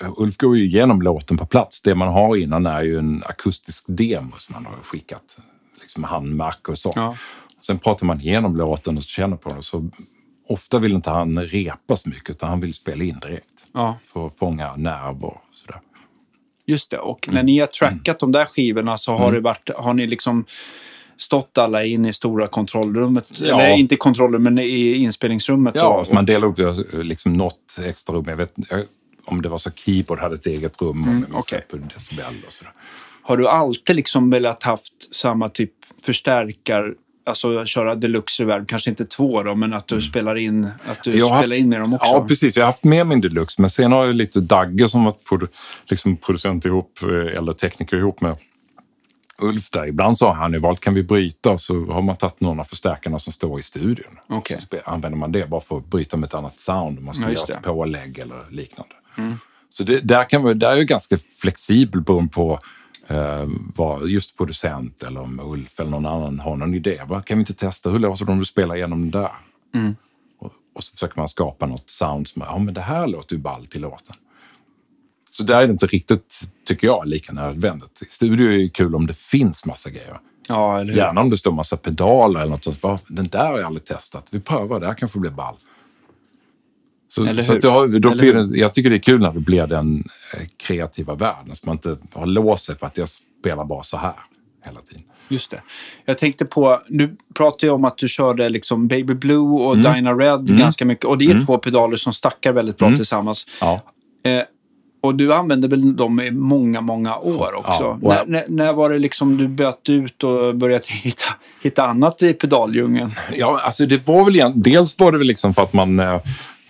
Ulf går ju igenom låten på plats. Det man har innan är ju en akustisk demo som han har skickat. Liksom handmärke och så. Ja. Sen pratar man igenom låten och känner på den. Så ofta vill inte han repa så mycket, utan han vill spela in direkt. Ja. För att fånga nerv och sådär. Just det. Och Mm. när ni har trackat de där skivorna så har, det varit, har ni liksom stått alla in i stora kontrollrummet? Ja. Eller inte kontrollrummet, men i inspelningsrummet? Ja, så man delar upp det, liksom något extra rum. Jag vet jag, om det var så Keyboard hade ett eget rum. om jag minns Mm, okej. rätt, på Decibel och sådär. Har du alltid liksom velat haft samma typ förstärkar, alltså köra deluxe reverb, kanske inte två då, men att du spelar in, att du Mm. Jag spelar haft- in med dem också? Ja, precis. Jag har haft med min deluxe, men sen har jag lite Dagge som varit produ- liksom producent ihop, eh, eller tekniker ihop med Ulf där. Ibland så har han ju valt, kan vi bryta? Och så har man tagit några förstärkarna som står i studion. Okej. Så använder man det bara för att bryta med ett annat sound. Om man ska Ja, göra ett. Mm. pålägg eller liknande. Så det, där, kan man, där är jag ganska flexibel beroende på eh, vad just producent eller om Ulf eller någon annan har någon idé. Vad, kan vi inte testa? Hur låter det om du spelar igenom det där? Mm. Och, och så försöker man skapa något sound som ja men det här låter ju ball till låten. Så där är det inte riktigt, tycker jag, lika nödvändigt. Studio är ju kul om det finns massa grejer. Ja? Gärna om det står massa pedaler eller något sånt. Den där har jag aldrig testat. Vi prövar, det här kanske blir ball. Så, Eller så att jag, då blir det, jag tycker det är kul när det blir den eh, kreativa världen. Så man inte har låst sig på att jag spelar bara så här hela tiden. Just det. Jag tänkte på, du pratade ju om att du körde liksom Baby Blue och Mm. Dyna Red ganska mycket. Och det är två pedaler som stackar väldigt Mm. bra tillsammans. Ja. Eh, och du använde väl dem i många, många år också? Ja, när, när, när var det liksom du böt ut och började hitta, hitta annat i pedaldjungeln? Ja, alltså det var väl igen, dels var det väl liksom för att man, eh,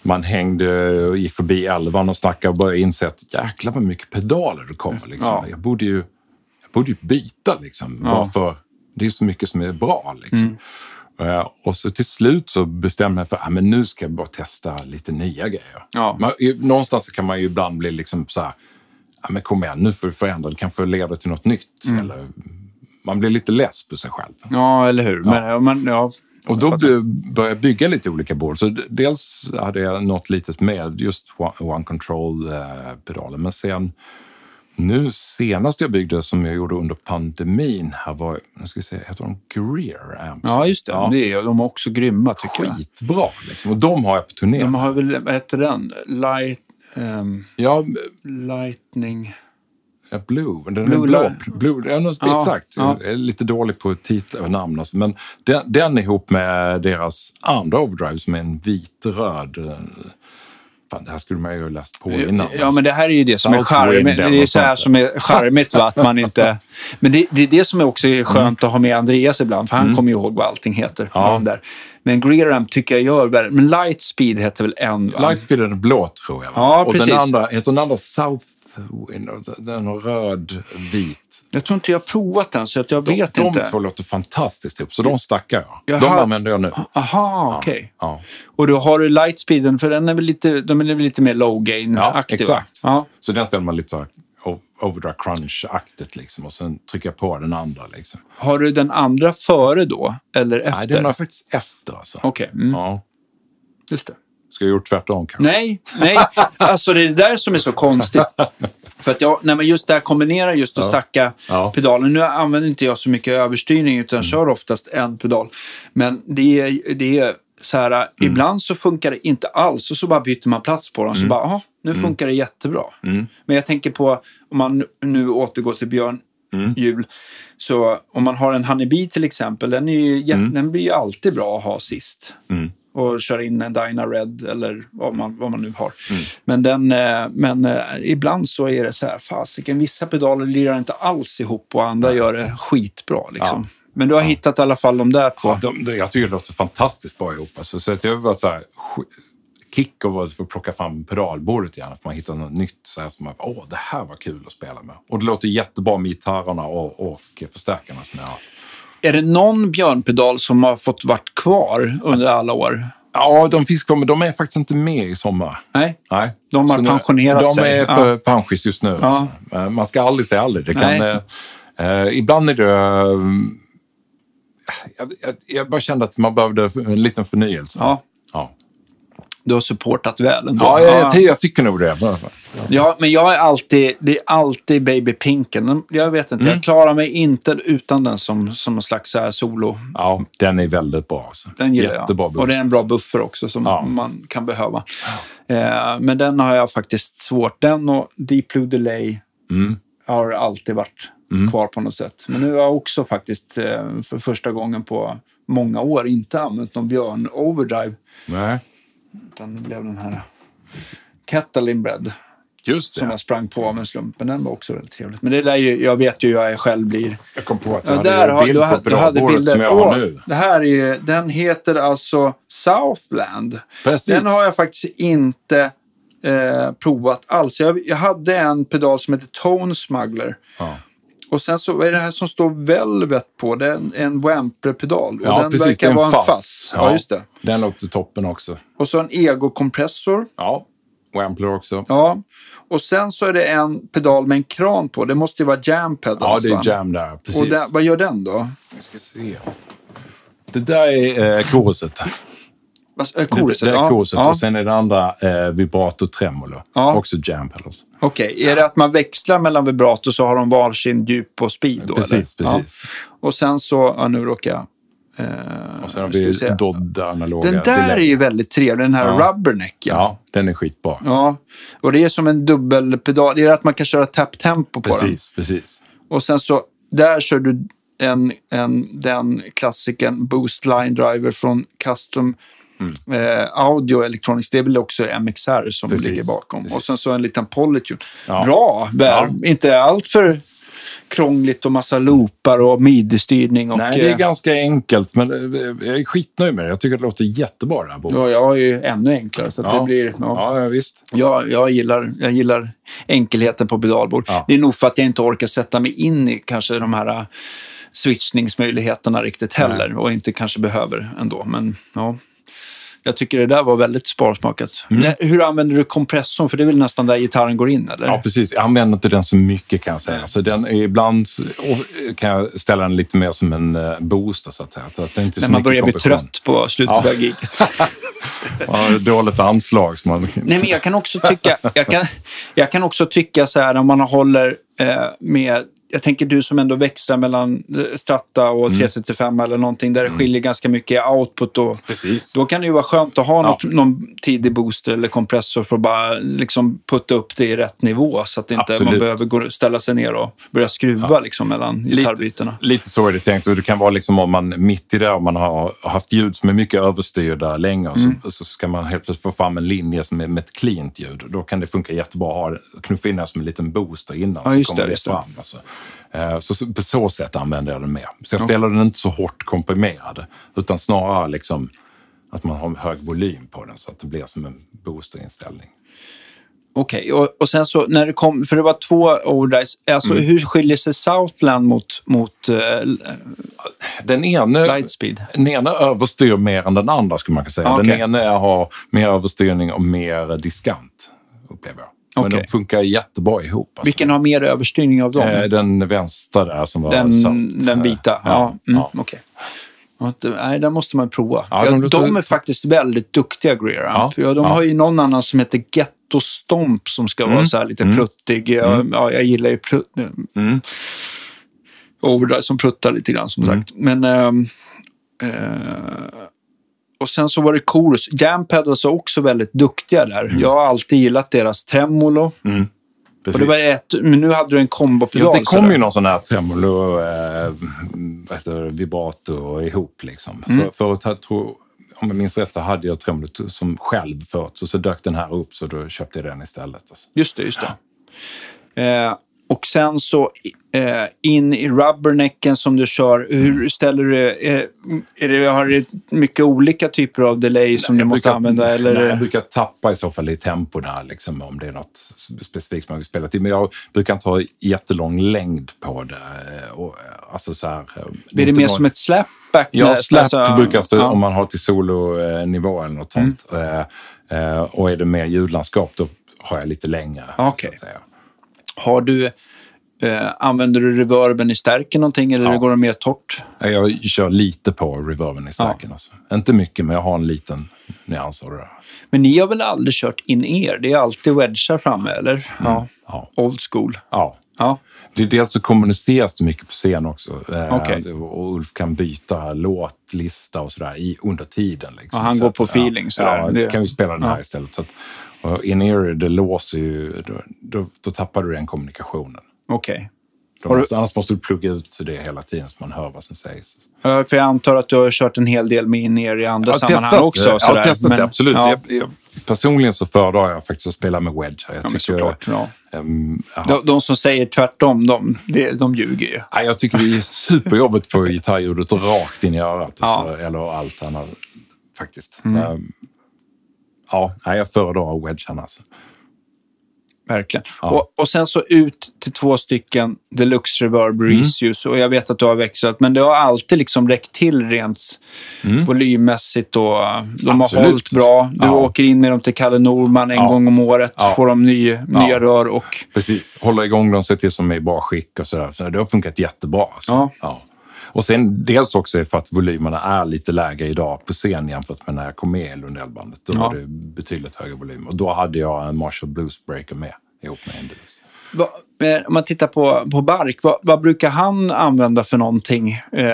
man hängde och gick förbi elvan och snackade och började inse att jäklar vad mycket pedaler det kommer. Liksom. Ja. Jag, borde ju, jag borde ju byta liksom. Ja. Bara för, det är så mycket som är bra. Liksom. Eh, och så till slut så bestämde jag för att nu ska jag bara testa lite nya grejer. Ja. Man, någonstans kan man ju ibland bli liksom så här, ja, men kom igen, nu får du förändra, det kanske leder till något nytt. Mm. Eller, man blir lite less på sig själv. Ja, eller hur? Men, ja. Men, ja, Och då började jag bygga lite olika bord. Så dels hade jag något litet med just One- Control-pedalen. Men sen nu senast jag byggde som jag gjorde under pandemin här var, nu ska vi se, heter de Greer Amps? ja, just det. Ja. det är, de är också grymma tycker jag. Skitbra liksom. Och de har jag på turné. De har väl, vad heter den? Light, ehm, Ja, lightning... Ja, Blue. Den Blue är blå. Blue, ja, Ja, exakt. ja. Jag är lite dålig på titlar och namn. Alltså. Men den, den ihop med deras andra overdrive som är en vit-röd. eh, det här skulle man ju ha läst på innan. Ja, men det här är ju det som är charmigt. Det är så här som är charmigt, va? att man inte... Men det, det är det som är också skönt att ha med Andreas ibland, för han kommer ju ihåg vad allting heter. Mm. Ja. Där. Men Greeramp tycker jag gör värre. Men Lightspeed heter väl en, va? Lightspeed är blå, tror jag. va? Ja, och precis. den andra, heter den andra Southwind? Den har röd, vit. Jag tror inte jag har provat den, så att jag De, vet de inte. två låter fantastiskt ihop, så de stackar jag. De använder jag nu. Aha, okej. Ja. Och då har du Lightspeeden, för den är väl lite, de är väl lite mer low Ja, gain-aktig? va? exakt. Ja. Så den ställer man lite så här overdrive crunch-aktigt liksom. Och sen trycker jag på den andra liksom. Har du den andra före då, eller efter? Nej, den har faktiskt efter alltså. Okej, mm, Ja. just det. Ska jag gjort tvärtom kanske? Nej, nej. Alltså det är det där som är så konstigt. För att jag, nej men just det här kombinera just att stacka Ja. pedalen. Nu använder inte jag så mycket överstyrning utan Mm. kör oftast en pedal. Men det är, det är så här, Mm. ibland så funkar det inte alls och så bara byter man plats på dem. Så bara, aha, nu Mm. funkar det jättebra. Men jag tänker på, om man nu återgår till Björn Mm. Jul, så om man har en Honeybee till exempel, den, är ju, Mm. den blir ju alltid bra att ha sist. Och köra in en Dyna Red eller vad man, vad man nu har. Mm. Men, den, eh, men eh, ibland så är det så här, fasiken, vissa pedaler lirar inte alls ihop och andra gör det skitbra. Liksom. Men du har hittat i alla fall de där två. Ja, de, de, jag tycker det låter fantastiskt bra ihop. Alltså, så att jag varit så här, kick av att få plocka fram pedalbordet igen. För man hittar något nytt så här, som man, åh, det här var kul att spela med. Och det låter jättebra med gitarrerna och, och förstärkarna som jag har haft. Är det någon björnpedal som har fått varit kvar under alla år? Ja, de finns kvar, men de är faktiskt inte med i sommar. Nej? Nej. De har Så pensionerat de sig. är Ja. på pensionis just nu. Ja. Eh, Man ska aldrig säga aldrig. Det kan, eh, eh, ibland är det... eh, jag, jag, jag bara kände att man behövde en liten förnyelse. Ja. Du har supportat väl ändå. Ja, jag, jag, jag tycker nog det. Ja, men jag är alltid, det är alltid Baby Pinken. Jag vet inte, Mm. jag klarar mig inte utan den som, som en slags så här solo. Ja, den är väldigt bra. Alltså. Den gillar Jättebra jag. Och det är en bra buffer också som Ja. man kan behöva. Eh, men den har jag faktiskt svårt. Den och Deep Blue Delay Mm. har alltid varit kvar på något sätt. Men nu har jag också faktiskt eh, för första gången på många år inte använt någon Björn Overdrive. Nej, Utan det blev den här Catalin Bread. just som det. jag sprang på av en slump. Men den var också väldigt trevligt. Men det där är ju, jag vet ju hur jag själv blir. Jag kom på att Ja, jag där hade en bild på bilder. som jag har nu. Det här är ju, den heter alltså Southland. Precis. Den har jag faktiskt inte eh, provat alls. Jag, jag hade en pedal som heter Tone Smuggler. Ja. Och sen så är det här som står Velvet på. Det är en, en Wampler-pedal. Och Ja, den precis. verkar det är vara en en fass. fass. Ja, just det. Den låter toppen också. Och så en Ego-kompressor. Ja, Wampler också. Ja. Och sen så är det en pedal med en kran på. Det måste ju vara jam pedals, Ja, det va? är jam där. Precis. Och den, vad gör den då? Vi ska se. Det där är eh, koruset. Vad- eh, Koruset? Det är ja. koruset. Ja. Och sen är det andra eh, vibrato tremolo. Ja. Också jam pedals. Okej, är det att man växlar mellan vibrato så har de varsin djup och speed då? Precis, eller? precis. Ja. Och sen så, ja nu råkar jag... Eh, Och sen har vi se. Dodd analoga. Den där delay. är ju väldigt trevlig, den här Ja. Rubberneck. Ja. Ja, den är skitbra. ja. Och det är som en dubbelpedal. Det är att man kan köra tap-tempo på den. Precis, precis. Och sen så, där kör du en, en, den klassiken Boost Line Driver från Custom eh, Audio Electronics. Det är väl också MXR som Mm. Precis, ligger bakom. precis. Och sen så en liten Polytune. Ja. Bra, Bär. Inte allt för krångligt och massa loopar och midi-styrning. Och, Nej, det är eh, ganska enkelt, men eh, jag är skitnöjd med det. Jag tycker det låter jättebra det här bordet. Ja, jag har ju ännu enklare. Så Ja. det blir, ja. Ja, ja, visst. Jag, jag, gillar, jag gillar enkelheten på pedalbord. Ja. Det är nog för att jag inte orkar sätta mig in i kanske de här switchningsmöjligheterna riktigt heller och inte kanske behöver ändå. Men ja, jag tycker det där var väldigt sparsmakat. Nej, Hur använder du kompressorn? För det är väl nästan där gitarren går in, eller? Ja, precis. Jag använder inte den så mycket kan jag säga. Så den, ibland och kan jag ställa den lite mer som en eh, booster, så att säga. Så att det är inte När man börjar bli trött på slutet Ja. av giget. Ja, dåligt anslag. Som man... Nej, men jag kan också tycka, jag kan, jag kan också tycka så här om man håller eh, med jag tänker du som ändå växlar mellan eh, Strata och 335 eller någonting där det skiljer ganska mycket i output. Och, Precis. Då kan det ju vara skönt att ha något, någon tidig booster eller kompressor för att bara liksom putta upp det i rätt nivå så att inte man behöver gå, ställa sig ner och börja skruva liksom mellan gitarrbytena. Lite så är det tänkt. Och det kan vara liksom om man mitt i det, om man har haft ljud som är mycket överstyrda länge, Mm. så, så ska man helt plötsligt få fram en linje som är med ett cleant ljud. Då kan det funka jättebra att ha, knuffa in den som en liten booster innan. Ja, så kommer det, det, det. fram. Alltså. Eh, Så, på så sätt använder jag den mer. Så jag ställer den inte så hårt komprimerad, utan snarare liksom att man har en hög volym på den så att det blir som en boosterinställning. Okej, och, och sen så när det kom, för det var två overdrives, alltså Mm. hur skiljer sig Southland mot, mot eh, Den ena, Lightspeed? den ena överstyr mer än den andra skulle man kunna säga. Ah, Den ena har mer överstyrning och mer diskant, upplever jag. Men Okej. de funkar jättebra ihop. Alltså. Vilken har mer överstyrning av dem? Eh, Den vänstra där som var den, satt, den vita? Ja, mm, ja. okej. Ja, det- Nej, den måste man prova. Ja, de de, låter- är faktiskt väldigt duktiga, Greer Amp. Ja, Ja, de ja. har ju någon annan som heter Ghetto Stomp som ska vara så här lite pruttig. Jag, ja, jag gillar ju prutt, Mm. Overdrive som pruttar lite grann som sagt. Men... ehm, eh, och sen så var det Chorus. Jampedals var också väldigt duktiga där. Jag har alltid gillat deras tremolo. Mm. Och det var ett, men nu hade du en kombopedal. Ja, det kom ju någon sån här tremolo, eh, heter vibrato ihop. Liksom. Mm. För, förut, jag tror, om jag minns rätt, så hade jag tremolot som själv förut. Så, så dök den här upp, så då köpte jag den istället. Alltså. Just det, just det. Eh, och sen så eh, in i rubbernecken som du kör. Hur ställer du är, är det? Har du mycket olika typer av delay som du Jag måste brukar- använda? Eller? Nej, jag brukar tappa i så fall i tempo där, liksom, om det är något specifikt man vill spela till. Men jag brukar inte ha jättelång längd på det. eh, Och, eh, alltså, så här, eh, blir det mer någon- som ett slapback? Ja, slap alltså, brukar stå, ja. Mm. om man har till solonivå eller något sånt. Eh, eh, och är det mer ljudlandskap, då har jag lite längre. Okej. så att säga. Har du, eh, använder du reverben i stärken någonting eller Ja. går det mer torrt? Jag kör lite på reverben i stärken. Alltså. Inte mycket, men jag har en liten nyans av det där. Men ni har väl aldrig kört in-ear? Det är alltid wedgar framme, eller? Ja. Ja. Old school. ja. Ja. Det är dels så kommuniceras det mycket på scen också. Eh, Okej. Och Ulf kan byta låtlista och sådär i, under tiden. Liksom. Ja, han så går att, på feeling, sådär. Ja, Det- kan vi spela den här ja. istället. Så att, och in ear, det låser ju, då, då, då tappar du den kommunikationen. Okej. Har du- annars måste du plugga ut det hela tiden så man hör vad som sägs. Ja, För jag antar att du har kört en hel del med in-ear i andra sammanhang testat, också. jag har testat Men- det, absolut. Ja, Jag, jag, personligen så föredrar jag faktiskt att spela med wedge. Jag ja, tycker, såklart. Ja. ja. De, de som säger tvärtom, de, de, de ljuger ju. Nej, jag tycker det är superjobbigt att få gitarrljudet rakt in i örat. Ja. Mm. Alltså, eller allt annat, faktiskt. Ehm, ja, jag föredrar wedgen alltså. Verkligen. Ja. Och, och sen så ut till två stycken Deluxe Reverb Mm. Reissues. Och jag vet att du har växlat, men det har alltid liksom räckt till rent volymmässigt. Och uh, de har Mm. Absolut. hållit bra. Du Ja. åker in med dem till Kalle Norman en Ja. gång om året. Får de ny, nya rör och... Precis. Hålla igång dem, se till som är i bra skick och sådär. Så det har funkat jättebra. Alltså. Ja. Och sen dels också för att volymerna är lite lägre idag på scen jämfört med när jag kom med i Lundellbandet. Då Ja. var det betydligt högre volym. Och då hade jag en Marshall Blues Breaker med ihop med en Eh, om man tittar på, på Bark, vad, vad brukar han använda för någonting? Eh,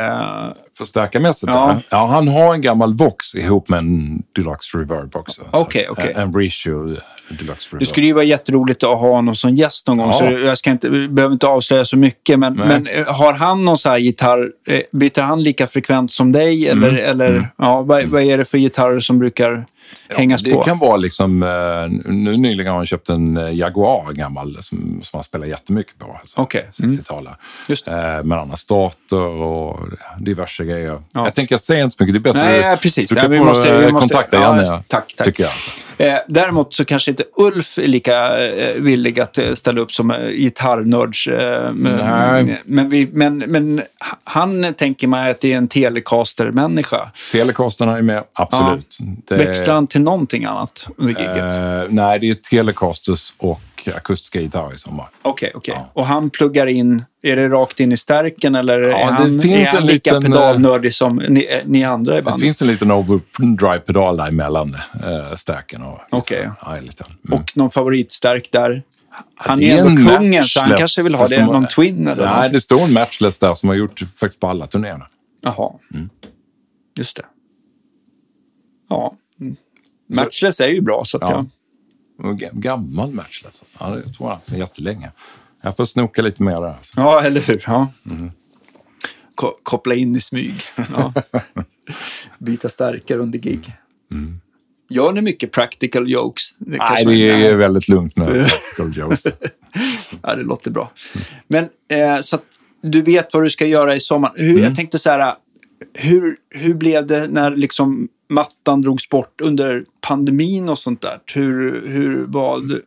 Förstärkarmässigt? Ja. Ja. ja, han har en gammal Vox ihop med en Deluxe Reverb också. Så Okej, okej. En, en Reissue Deluxe Reverb. det skulle ju vara jätteroligt att ha honom som gäst någon gång, Ja. så jag ska inte, behöver inte avslöja så mycket. Men, men eh, har han någon så här gitarr, eh, byter han lika frekvent som dig? Eller, Mm. eller ja, vad, vad är det för gitarrer som brukar hängas det på? kan vara liksom, eh, nu nyligen har han köpt en eh, Jaguar gammal som, som han spelar jättemycket på. Alltså. Mm. 60-talet. Just Eh, Men han har starter och diverse grejer. Ja. Jag tänker jag säger inte så mycket, det är bättre Nej, ja, precis. du Ja, kan vi få måste- vi måste- kontakta ja, Janne, tack, tack. tycker jag. Eh, däremot så kanske inte Ulf är lika eh, villig att ställa upp som eh, gitarrnörds. Eh, men, Nej. men, vi, men, men han tänker man att det är en Telecaster-människa. Telecasterna är med, absolut. Det- Växlar han till någonting annat under giget? Eh, nej, det är Telecasters och akustiska gitarrer i sommar. Okej, okej. Och han pluggar in, är det rakt in i stärken eller det är han, finns är han en lika liten, pedalnördig som ni, eh, ni andra i Det bandet? finns en liten overdrive-pedal däremellan äh, stärken och Okej. Ja, en liten. Mm. Och någon favoritstärk där? Han Det är ändå en kungen, så han kanske vill ha det. som- Någon twin eller Nej, någonting. det står en matchless där som har gjort faktiskt på alla turnéerna. Jaha. Mm. Just det. Ja. Mm. Matchless är ju bra, så att Ja. jag... Gammal matchless. Alltså. Ja, jag tror han haft den jättelänge. Jag får snoka lite mer där. Alltså. Ja, eller hur? Ja. Mm. Ko- koppla in i smyg. Ja. Byta stärkare under gig. Gör ni mycket practical jokes? Det Mm. Nej, det är väldigt lugnt nu. Practical jokes. Ja, det låter bra. Men eh, så att du vet vad du ska göra i sommar. Hur, Mm. Jag tänkte så här, hur, hur blev det när liksom mattan drogs bort under pandemin och sånt där? Hur, hur vad,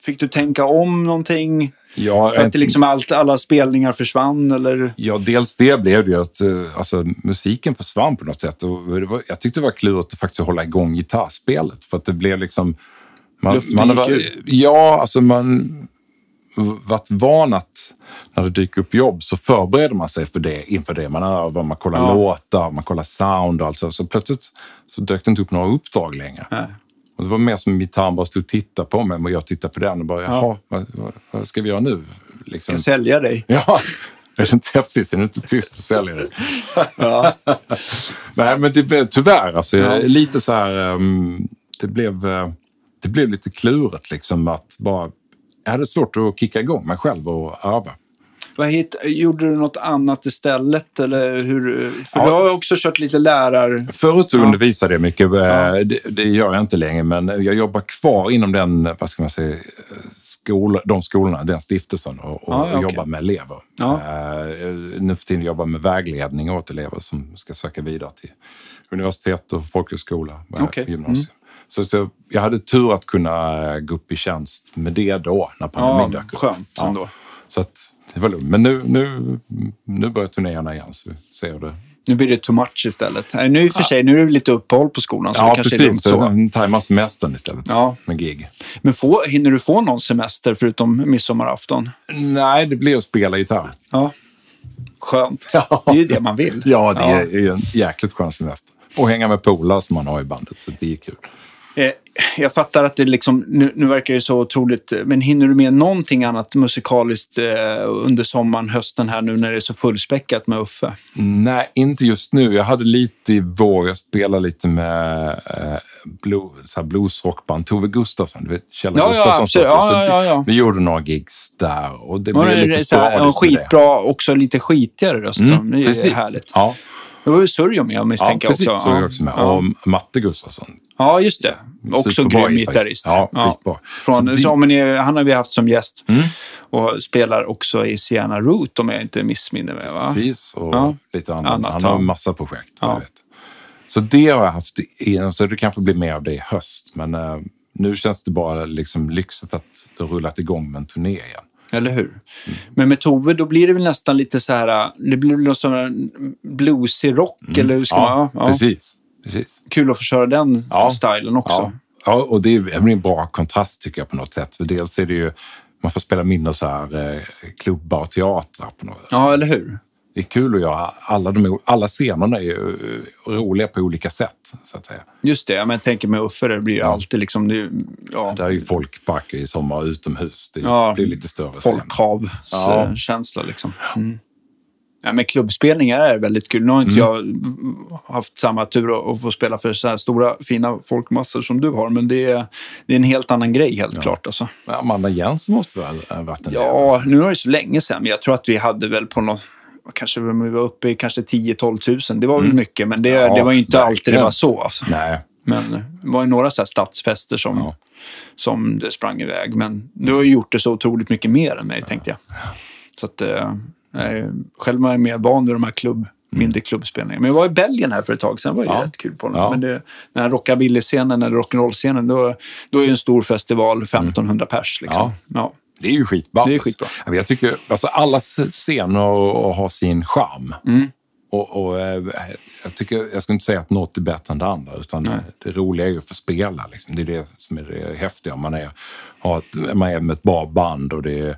fick du tänka om någonting? Ja, För att det liksom allt, alla spelningar försvann eller? Ja, dels det blev det ju att eh, alltså, musiken försvann på något sätt. Och var, jag tyckte det var klurigt att faktiskt hålla igång gitarrspelet. För att det blev liksom... Man, Luften man gick varit- Ja, alltså man varit van att när det dyker upp jobb så förbereder man sig för det inför det. Man övar, man kollar Ja. låtar, man kollar sound och allt så. Så plötsligt så dök det inte upp några uppdrag längre. Nej. Och det var mer som mitt tarm bara stod och tittade på mig och jag tittade på den och bara, jaha, vad, vad, vad ska vi göra nu? Liksom. Ska sälja dig. Ja, är det inte häftigt? Är du inte tyst och säljer det? Ja. Nej, men det blev tyvärr alltså, Ja. lite så här... ehm, det, blev, eh, det blev lite klurigt liksom att bara... Jag hade svårt att kicka igång mig själv och öva. Vad hit, gjorde du något annat istället? Eller hur? För Ja. du har också kört lite lärar... Förut så Ja. undervisade jag mycket. eh, Ja. Det, det gör jag inte längre, men jag jobbar kvar inom den, vad ska man säga, skol, de skolorna, den stiftelsen och, och, Ja, okej. jobbar med elever. Ja. Eh, nu för tiden jobbar jag med vägledning åt elever som ska söka vidare till universitet och folkhögskola och Okej. Mm. Så, så jag hade tur att kunna eh, gå upp i tjänst med det då, när pandemin Ja, dök upp. skönt Ja. ändå. Så att det var lugnt. Men nu, nu, nu börjar turnéerna igen, så ser det. Nu blir det too much istället. Nej, Nu i för sig, nu är det lite uppehåll på skolan, så det Ja, kanske är precis. dumt så. Så tajma semestern istället Ja. med gig. Men få, hinner du få någon semester förutom midsommarafton? Nej, det blir att spela gitarr. Ja. Skönt. Ja. Det är ju det man vill. Ja, det är ju en jäkligt skön semester. Och hänga med polare som man har i bandet, så det är kul. Eh, Jag fattar att det liksom, nu, nu verkar det så otroligt, men hinner du med någonting annat musikaliskt eh, under sommaren, hösten här nu när det är så fullspäckat med Uffe? Nej, inte just nu. Jag hade lite i vår. Jag spelade lite med eh, så bluesrockband. Tove Gustafsson, du vet Kjell Ja, ja, Gustafsson. så Ja, ja, ja. Vi gjorde några gigs där och det Ja, blev det lite så här, skitbra, också lite skitigare röst. Mm, det är precis. härligt. Ja, Det var ju Surjo med ja misstänker jag precis. också. Jag också med. Ja. Och Matte Gustafsson. Ja, just det. Också grym gitarrist. gitarrist. Ja, skitbra. Från, Så det- så, men, han har vi haft som gäst Mm. och spelar också i Sienna Root om jag inte missminner mig. Va? Precis, och Ja. lite annat. Annat, Han har ja. en massa projekt. Ja. Jag vet. Så det har jag haft, så det kanske blir mer av det i höst. Men eh, nu känns det bara liksom lyxigt att det har rullat igång med en turné igen. Eller hur? Mm. Men med Tove, då blir det väl nästan lite så här, det blir väl någon sån här bluesig rock, eller hur ska Mm. ja, man... Ja, precis. precis. Kul att få köra den Ja. stilen också. Ja. ja, och det är en bra kontrast tycker jag på något sätt. För dels är det ju, man får spela mindre så här eh, klubbar och teatrar på något Ja, eller hur? Det är kul att göra. Alla, de, alla scenerna är ju eh, roliga på olika sätt, så att säga. Just det, ja, men jag tänker med Uffe, det blir ju alltid liksom... Det, ja, Där är ju folkparker i sommar utomhus. Det Ja, blir lite större folkhavskänsla liksom. Mm. Ja, men klubbspelningar är väldigt kul. Nu har Mm. inte jag haft samma tur att- få spela för så här stora fina folkmassor som du har, men det är, det är en helt annan grej helt klart. Alltså. Amanda Jensen måste väl ha varit en? Ja, alltså. nu är det så länge sedan, men jag tror att vi hade väl på något Kanske vi var uppe i kanske 10-12 tusen. Det var väl mycket, men det, Mm. Ja, det var ju inte alltid det var så. Alltså. Nej. Men det var ju några så här stadsfester som, Ja. som det sprang iväg. Men du har ju gjort det så otroligt mycket mer än mig, tänkte jag. Så att, eh, själv är jag mer van vid de här klubb, mindre klubbspelningarna. Men jag var i Belgien här för ett tag sedan. Det var ju Ja. rätt kul på den. Ja. Men det, den här rockabilly-scenen eller rock'n'roll-scenen, då, då är det en stor festival, 1500 pers. Liksom. Ja. Det är ju skitbra. Det är skitbra. Jag tycker alltså alla scener har sin charm. Mm. Och, och, eh, jag, tycker, jag ska inte säga att något är bättre än det andra, utan det roliga är ju att få spela. Liksom. Det är det som är det häftiga. Man är, har ett, man är med ett bra band och det är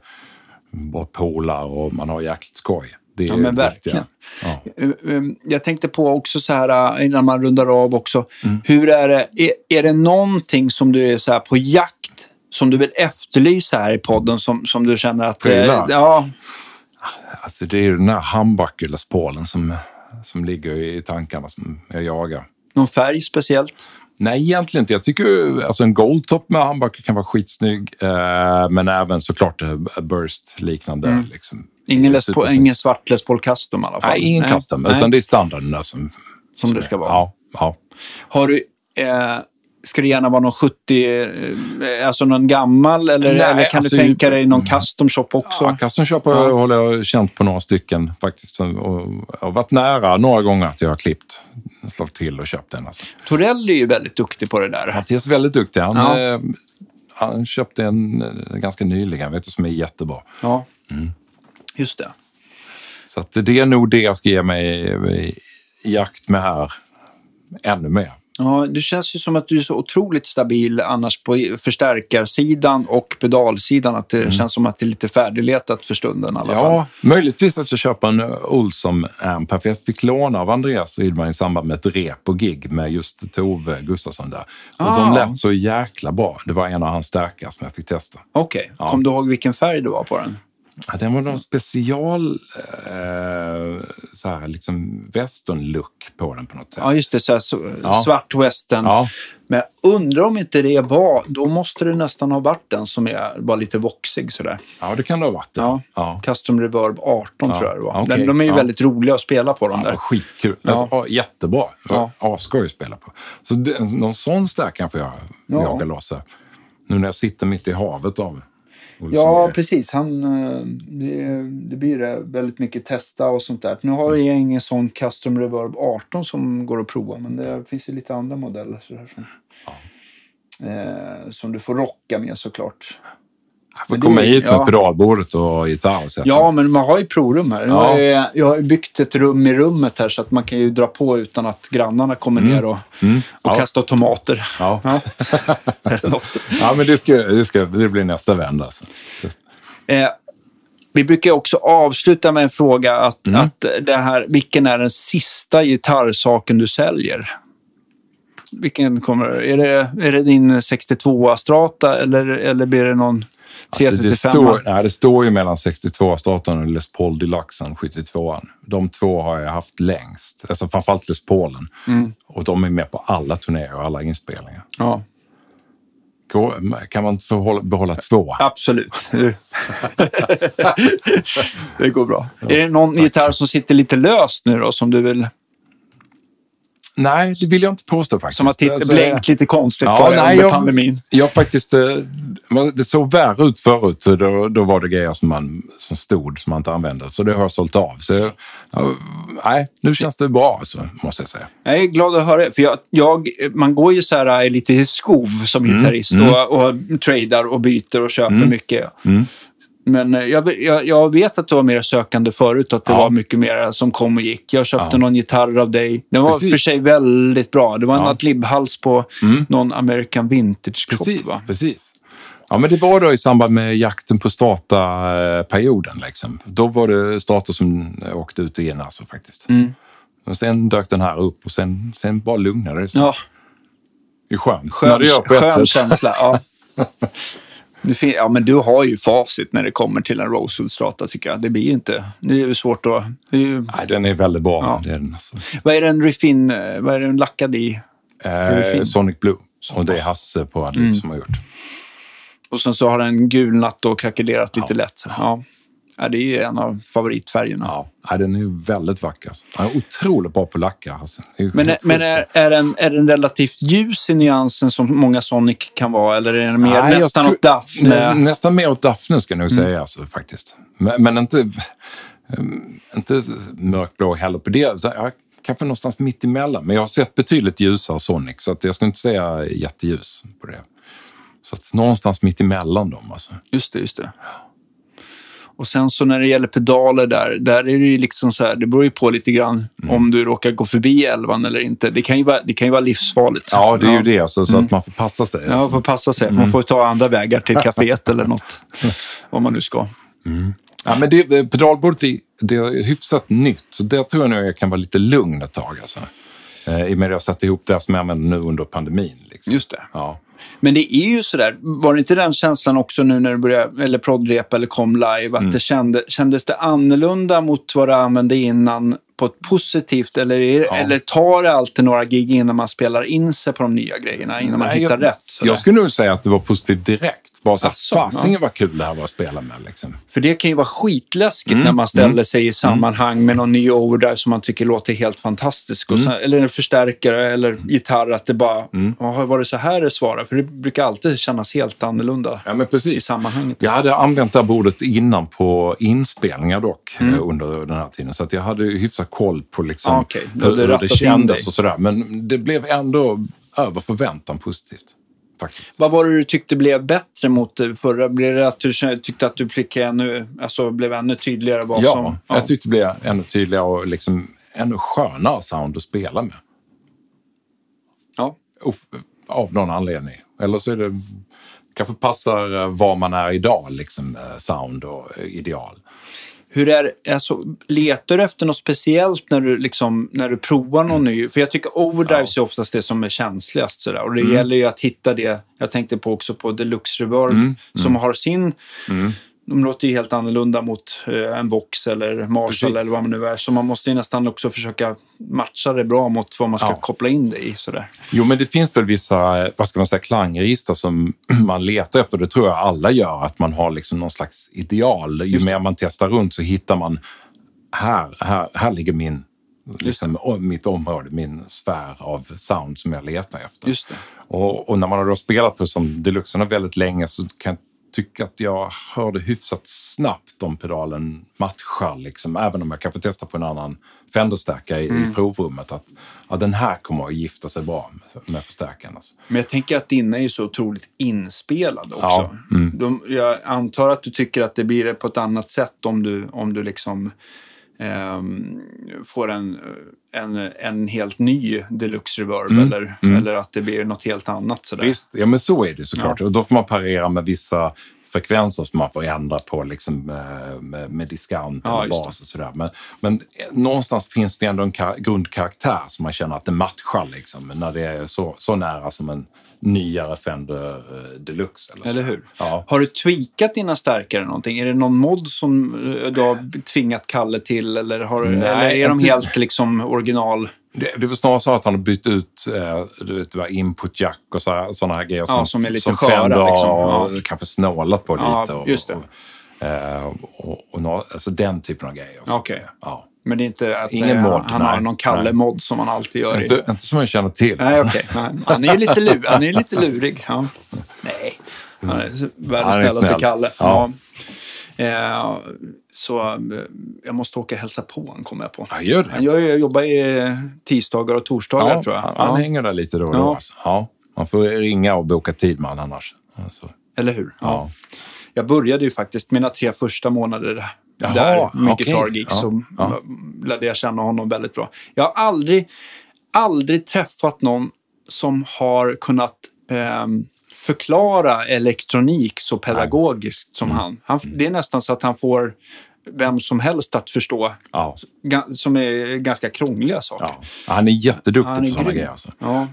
bra polare och man har jäkligt skoj. Det är Ja, men verkligen. Ja. Eh, eh, Jag tänkte på också så här innan man rundar av också. Mm. Hur är det? Är, är det någonting som du är så här på jakt som du vill efterlysa här i podden som, som du känner att... eh, Prylar? ja, Alltså det är ju den här handbacke Paulen som, som ligger i tankarna som jag jagar. någon färg speciellt? Nej, egentligen inte. Jag tycker alltså en goldtop med handbacke kan vara skitsnygg. Eh, men även såklart eh, burst-liknande. Liksom. Ingen, ingen svart Les Paul Custom i alla fall? Nej, ingen custom. Nej. Utan det är standarden där som... Som det ska vara. Ja, ja. Har du... Eh, ska det gärna vara någon 70... Eh, alltså någon gammal? Eller, Nej, eller kan alltså, du tänka dig någon custom shop också? ja custom shop har jag- håller jag känt på några stycken faktiskt. Och har varit nära några gånger att jag har klippt, slagit till och köpt en. Alltså. Torell är ju väldigt duktig på det där. Mattias är väldigt duktig. Han, Ja. eh, han köpte en eh, ganska nyligen, vet du, som är jättebra. Ja, Mm. just det. Så det är nog det jag ska ge mig i, i jakt med här ännu mer. Ja, det känns ju som att du är så otroligt stabil annars på förstärkarsidan och pedalsidan. Att det mm. känns som att det är lite färdigletat för stunden i alla ja, fall. Ja, möjligtvis att jag köper en Olsson-amp. För jag fick låna av Andreas Rydman i samband med ett rep och gig med just Tove Gustafsson där. Och ah. de lät så jäkla bra. Det var en av hans starka som jag fick testa. Okej. Okay. Ja. Kom du ihåg vilken färg det var på den? Ja, den var någon special eh, så här, liksom western-look på den på något sätt. Ja, just det. Så, här, ja. Svart western. Ja. Men jag undrar om inte det var, då måste det nästan ha varit den som är bara lite voxig sådär. Ja, det kan det ha varit. Ja. ja. Custom Reverb 18 ja. tror jag det var. Okay. Den, de är ju väldigt roliga att spela på de där. Skitkul. Ja. Alltså, jättebra. Ja. Asskoj att spela på. Så det, någon sån stärkare får jag ja. jaga loss här. Nu när jag sitter mitt i havet av Ja, precis. Han, eh, det, det blir det väldigt mycket testa och sånt där. Nu har jag ingen sån Custom Reverb 18 som går att prova, men det finns ju lite andra modeller sådär som, ja. eh, som du får rocka med såklart. Jag får komma hit med ja. pedalbordet och gitarr. Och ja, men man har ju provrum här. Ja. Jag, jag har byggt ett rum i rummet här så att man kan ju dra på utan att grannarna kommer mm. ner och, mm. och ja. kastar tomater. Ja, ja. ja men det, ska, det, ska, det blir nästa vända. Alltså. Eh, vi brukar också avsluta med en fråga. Att, mm. att det här, vilken är den sista gitarrsaken du säljer? Vilken kommer, är, det, är det din 62-strata eller, eller blir det någon Alltså det, står, nej, det står ju mellan 62-starten och Les Paul Deluxen, 72 De två har jag haft längst. Alltså framförallt Les Paulen. Mm. Och de är med på alla turnéer och alla inspelningar. Ja. Kan man få behålla två? Absolut. det går bra. Ja, är det någon tack. gitarr som sitter lite löst nu då som du vill Nej, det vill jag inte påstå faktiskt. Som har alltså, blänkt lite konstigt ja, på det nej, under jag, pandemin. Jag faktiskt, eh, det såg värre ut förut. Då, då var det grejer som, man, som stod som man inte använde. Så det har jag sålt av. Så, nej, nu känns det bra alltså, måste jag säga. Jag är glad att höra det. För jag, jag man går ju så här lite i skov som mm, gitarrist mm. och, och tradar och byter och köper mm. mycket. Mm. Men eh, jag, jag, jag, vet att du var mer sökande förut, att det ja. var mycket mer som kom och gick. Jag köpte ja. någon gitarr av dig. Den var Precis. för sig väldigt bra. Det var en ja. adlib-hals på mm. någon American Vintage-klock. Precis. Va? Precis. Ja, men det var då i samband med jakten på starta-perioden. Liksom. Då var det starter som åkte ut in alltså, faktiskt. Mm. Och sen dök den här upp och sen, sen bara lugnade det sig. Ja. Det är skönt. Skön, skön känsla. Ja. ja, men du har ju facit när det kommer till en Rosewood-strata tycker jag. Det blir ju inte... Det är ju svårt att... Ju... Nej, den är väldigt bra. Ja. är den, alltså. Vad är den Riffin... Vad är den lackad i? Eh, Sonic Blue. Och det är Hasse på Adlib mm. som har gjort. Och sen så har den gulnat och krackelerat lite ja. lätt. Ja. Ja, det är ju en av favoritfärgerna. Ja, den är väldigt vacker. Den är otroligt bra på lacka. Alltså. Men, är, men är, är, den, är den relativt ljus i nyansen som många Sonic kan vara? Eller är den mer, Nej, nästan åt Daphne? nästan mer åt Daphne ska jag nog mm. säga alltså, faktiskt. Men, men, inte, inte mörkblå heller på det. Så jag, kanske någonstans mitt emellan. Men jag har sett betydligt ljusare Sonic, så att jag skulle inte säga jätteljus på det. Så att någonstans mitt emellan dem. Alltså. Just det, just det. Och sen så när det gäller pedaler där, där är det ju liksom så här, det beror ju på lite grann mm. om du råkar gå förbi elvan eller inte. Det kan ju vara, det kan ju vara livsfarligt. Ja, det är ja. ju det, alltså, så mm. att man får passa sig. Ja, man får passa sig. Man mm. får ta andra vägar till kaféet eller något, om man nu ska. Mm. Ja, men det, pedalbordet är, det är hyfsat nytt, så där tror jag nog jag kan vara lite lugn ett tag. Alltså. Eh, I och med att jag satt ihop det som jag använder nu under pandemin. Liksom. Just det. Ja. Men det är ju sådär, var det inte den känslan också nu när du började, eller proddrepa eller kom live, att mm. det kände, kändes det annorlunda mot vad du använde innan på ett positivt eller, ja. eller tar det alltid några gig innan man spelar in sig på de nya grejerna, innan man hittar jag, rätt? Sådär. Jag skulle nog säga att det var positivt direkt. Bara så alltså, fasingen vad kul det här var att spela med. Liksom. För det kan ju vara skitläskigt mm. när man ställer mm. sig i mm. sammanhang med någon ny overdrive som man tycker låter helt fantastisk. Mm. Sen, eller en förstärkare eller gitarr, att det bara, mm. var det så här det svarade? För det brukar alltid kännas helt annorlunda ja, men precis. i sammanhanget. Jag hade använt det här bordet innan på inspelningar dock, mm. Eh, under den här tiden. Så att jag hade hyfsat koll på liksom, ah, okay. hur, hur det kändes och sådär. Men det blev ändå över förväntan positivt. Faktiskt. Vad var det du tyckte blev bättre mot det förra? Blev det att du tyckte att du fick ännu, alltså, blev ännu tydligare vad ja, som... Ja, jag tyckte det blev ännu tydligare och liksom ännu skönare sound att spela med. Ja. Av någon anledning. Eller så är det kanske passar eh, var man är idag, liksom eh, sound och eh, ideal. Hur är alltså, letar du efter något speciellt när du, liksom, när du provar någon ny? För jag tycker overdrives ja. är oftast det som är känsligast. Sådär. Och det mm. gäller ju att hitta det. Jag tänkte på också på Deluxe Reverb mm. som mm. har sin mm de låter ju helt annorlunda mot eh, en Vox eller Marshall Precis. eller vad man nu är. Så man måste ju nästan också försöka matcha det bra mot vad man ska ja. koppla in det i. Sådär. Jo, men det finns väl vissa vad ska man säga, klangregister som man letar efter. Det tror jag alla gör, att man har liksom någon slags ideal. Ju mer man testar runt så hittar man här, här, här ligger min liksom, mitt område, min sfär av sound som jag letar efter. Och, och när man har då spelat på som deluxerna väldigt länge så kan tycka att jag hörde hyfsat snabbt om pedalen matchar, liksom, även om jag kan få testa på en annan Fender-stärkare i, mm. i provrummet. Att ja, den här kommer att gifta sig bra med, med förstärkaren. Alltså. Men jag tänker att dina är så otroligt inspelade också. Ja, mm. De, jag antar att du tycker att det blir på ett annat sätt om du, om du liksom Ehm, får en, en, en helt ny deluxe reverb mm. Eller, mm. eller att det blir något helt annat. Sådär. Visst, ja men så är det såklart. Ja. Och då får man parera med vissa frekvenser som man får ändra på liksom, eh, med, med diskant ja, bas och sådär. Men, men någonstans finns det ändå en grundkaraktär som man känner att det matchar liksom, när det är så, så nära som en nyare Fender eh, Deluxe. Eller, eller hur? Ja. Har du tweakat dina stärkare någonting? Är det någon mod som eh, du har tvingat Kalle till eller, har, Nej, eller är de helt liksom original? Det, det var snarare så att han har bytt ut eh, du vet, input jack och sådana här grejer ja, som, som är lite som sköra. Liksom. ja. kanske snålat på ja, lite. Och, just det. Och, eh, och, och, och, alltså den typen av grejer. Okay. Ja. Men det är inte att Ingen eh, mod, han nej, har någon Kalle-mod som han alltid gör. Inte, inte som jag känner till. Nej, okay. Han är ju lite, lur, han är lite lurig. Ja. Nej, han är världens snällaste Kalle. Ja. Eh, så eh, jag måste åka och hälsa på honom, kommer jag på. Ja, gör det. Han gör, jag jobbar i tisdagar och torsdagar, ja, tror jag. Han, han hänger där lite då och då. Ja. Alltså. ja. Man får ringa och boka tid med honom annars. Alltså. Eller hur? Ja. Jag började ju faktiskt mina tre första månader Jaha, där med okay. Guitar. Ja, så ja. lärde jag känna honom väldigt bra. Jag har aldrig, aldrig träffat någon som har kunnat eh, förklara elektronik så pedagogiskt Nej. som mm. han. han. Det är nästan så att han får vem som helst att förstå. Ja. Som är ganska krångliga saker. Ja. Han är jätteduktig han är på sådana grejer. Alltså. Ja.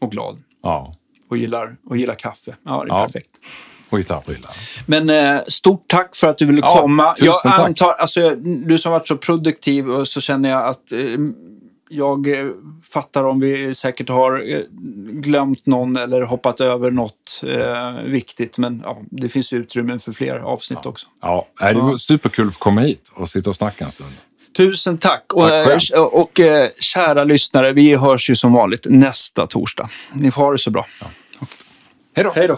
Och glad. Ja. Och gillar, och gillar kaffe. Ja, det är perfekt. Och gitarrprylar. Men eh, stort tack för att du ville komma. Jag antar, alltså, du som varit så produktiv och så känner jag att eh, jag eh, fattar om vi säkert har eh, glömt någon eller hoppat över något eh, viktigt. Men ja, det finns utrymme för fler avsnitt ja. också. Ja, det var superkul att få komma hit och sitta och snacka en stund. Tusen tack. tack och, och, och kära lyssnare, vi hörs ju som vanligt nästa torsdag. Ni får ha det så bra. Ja. Hej då. Hej då.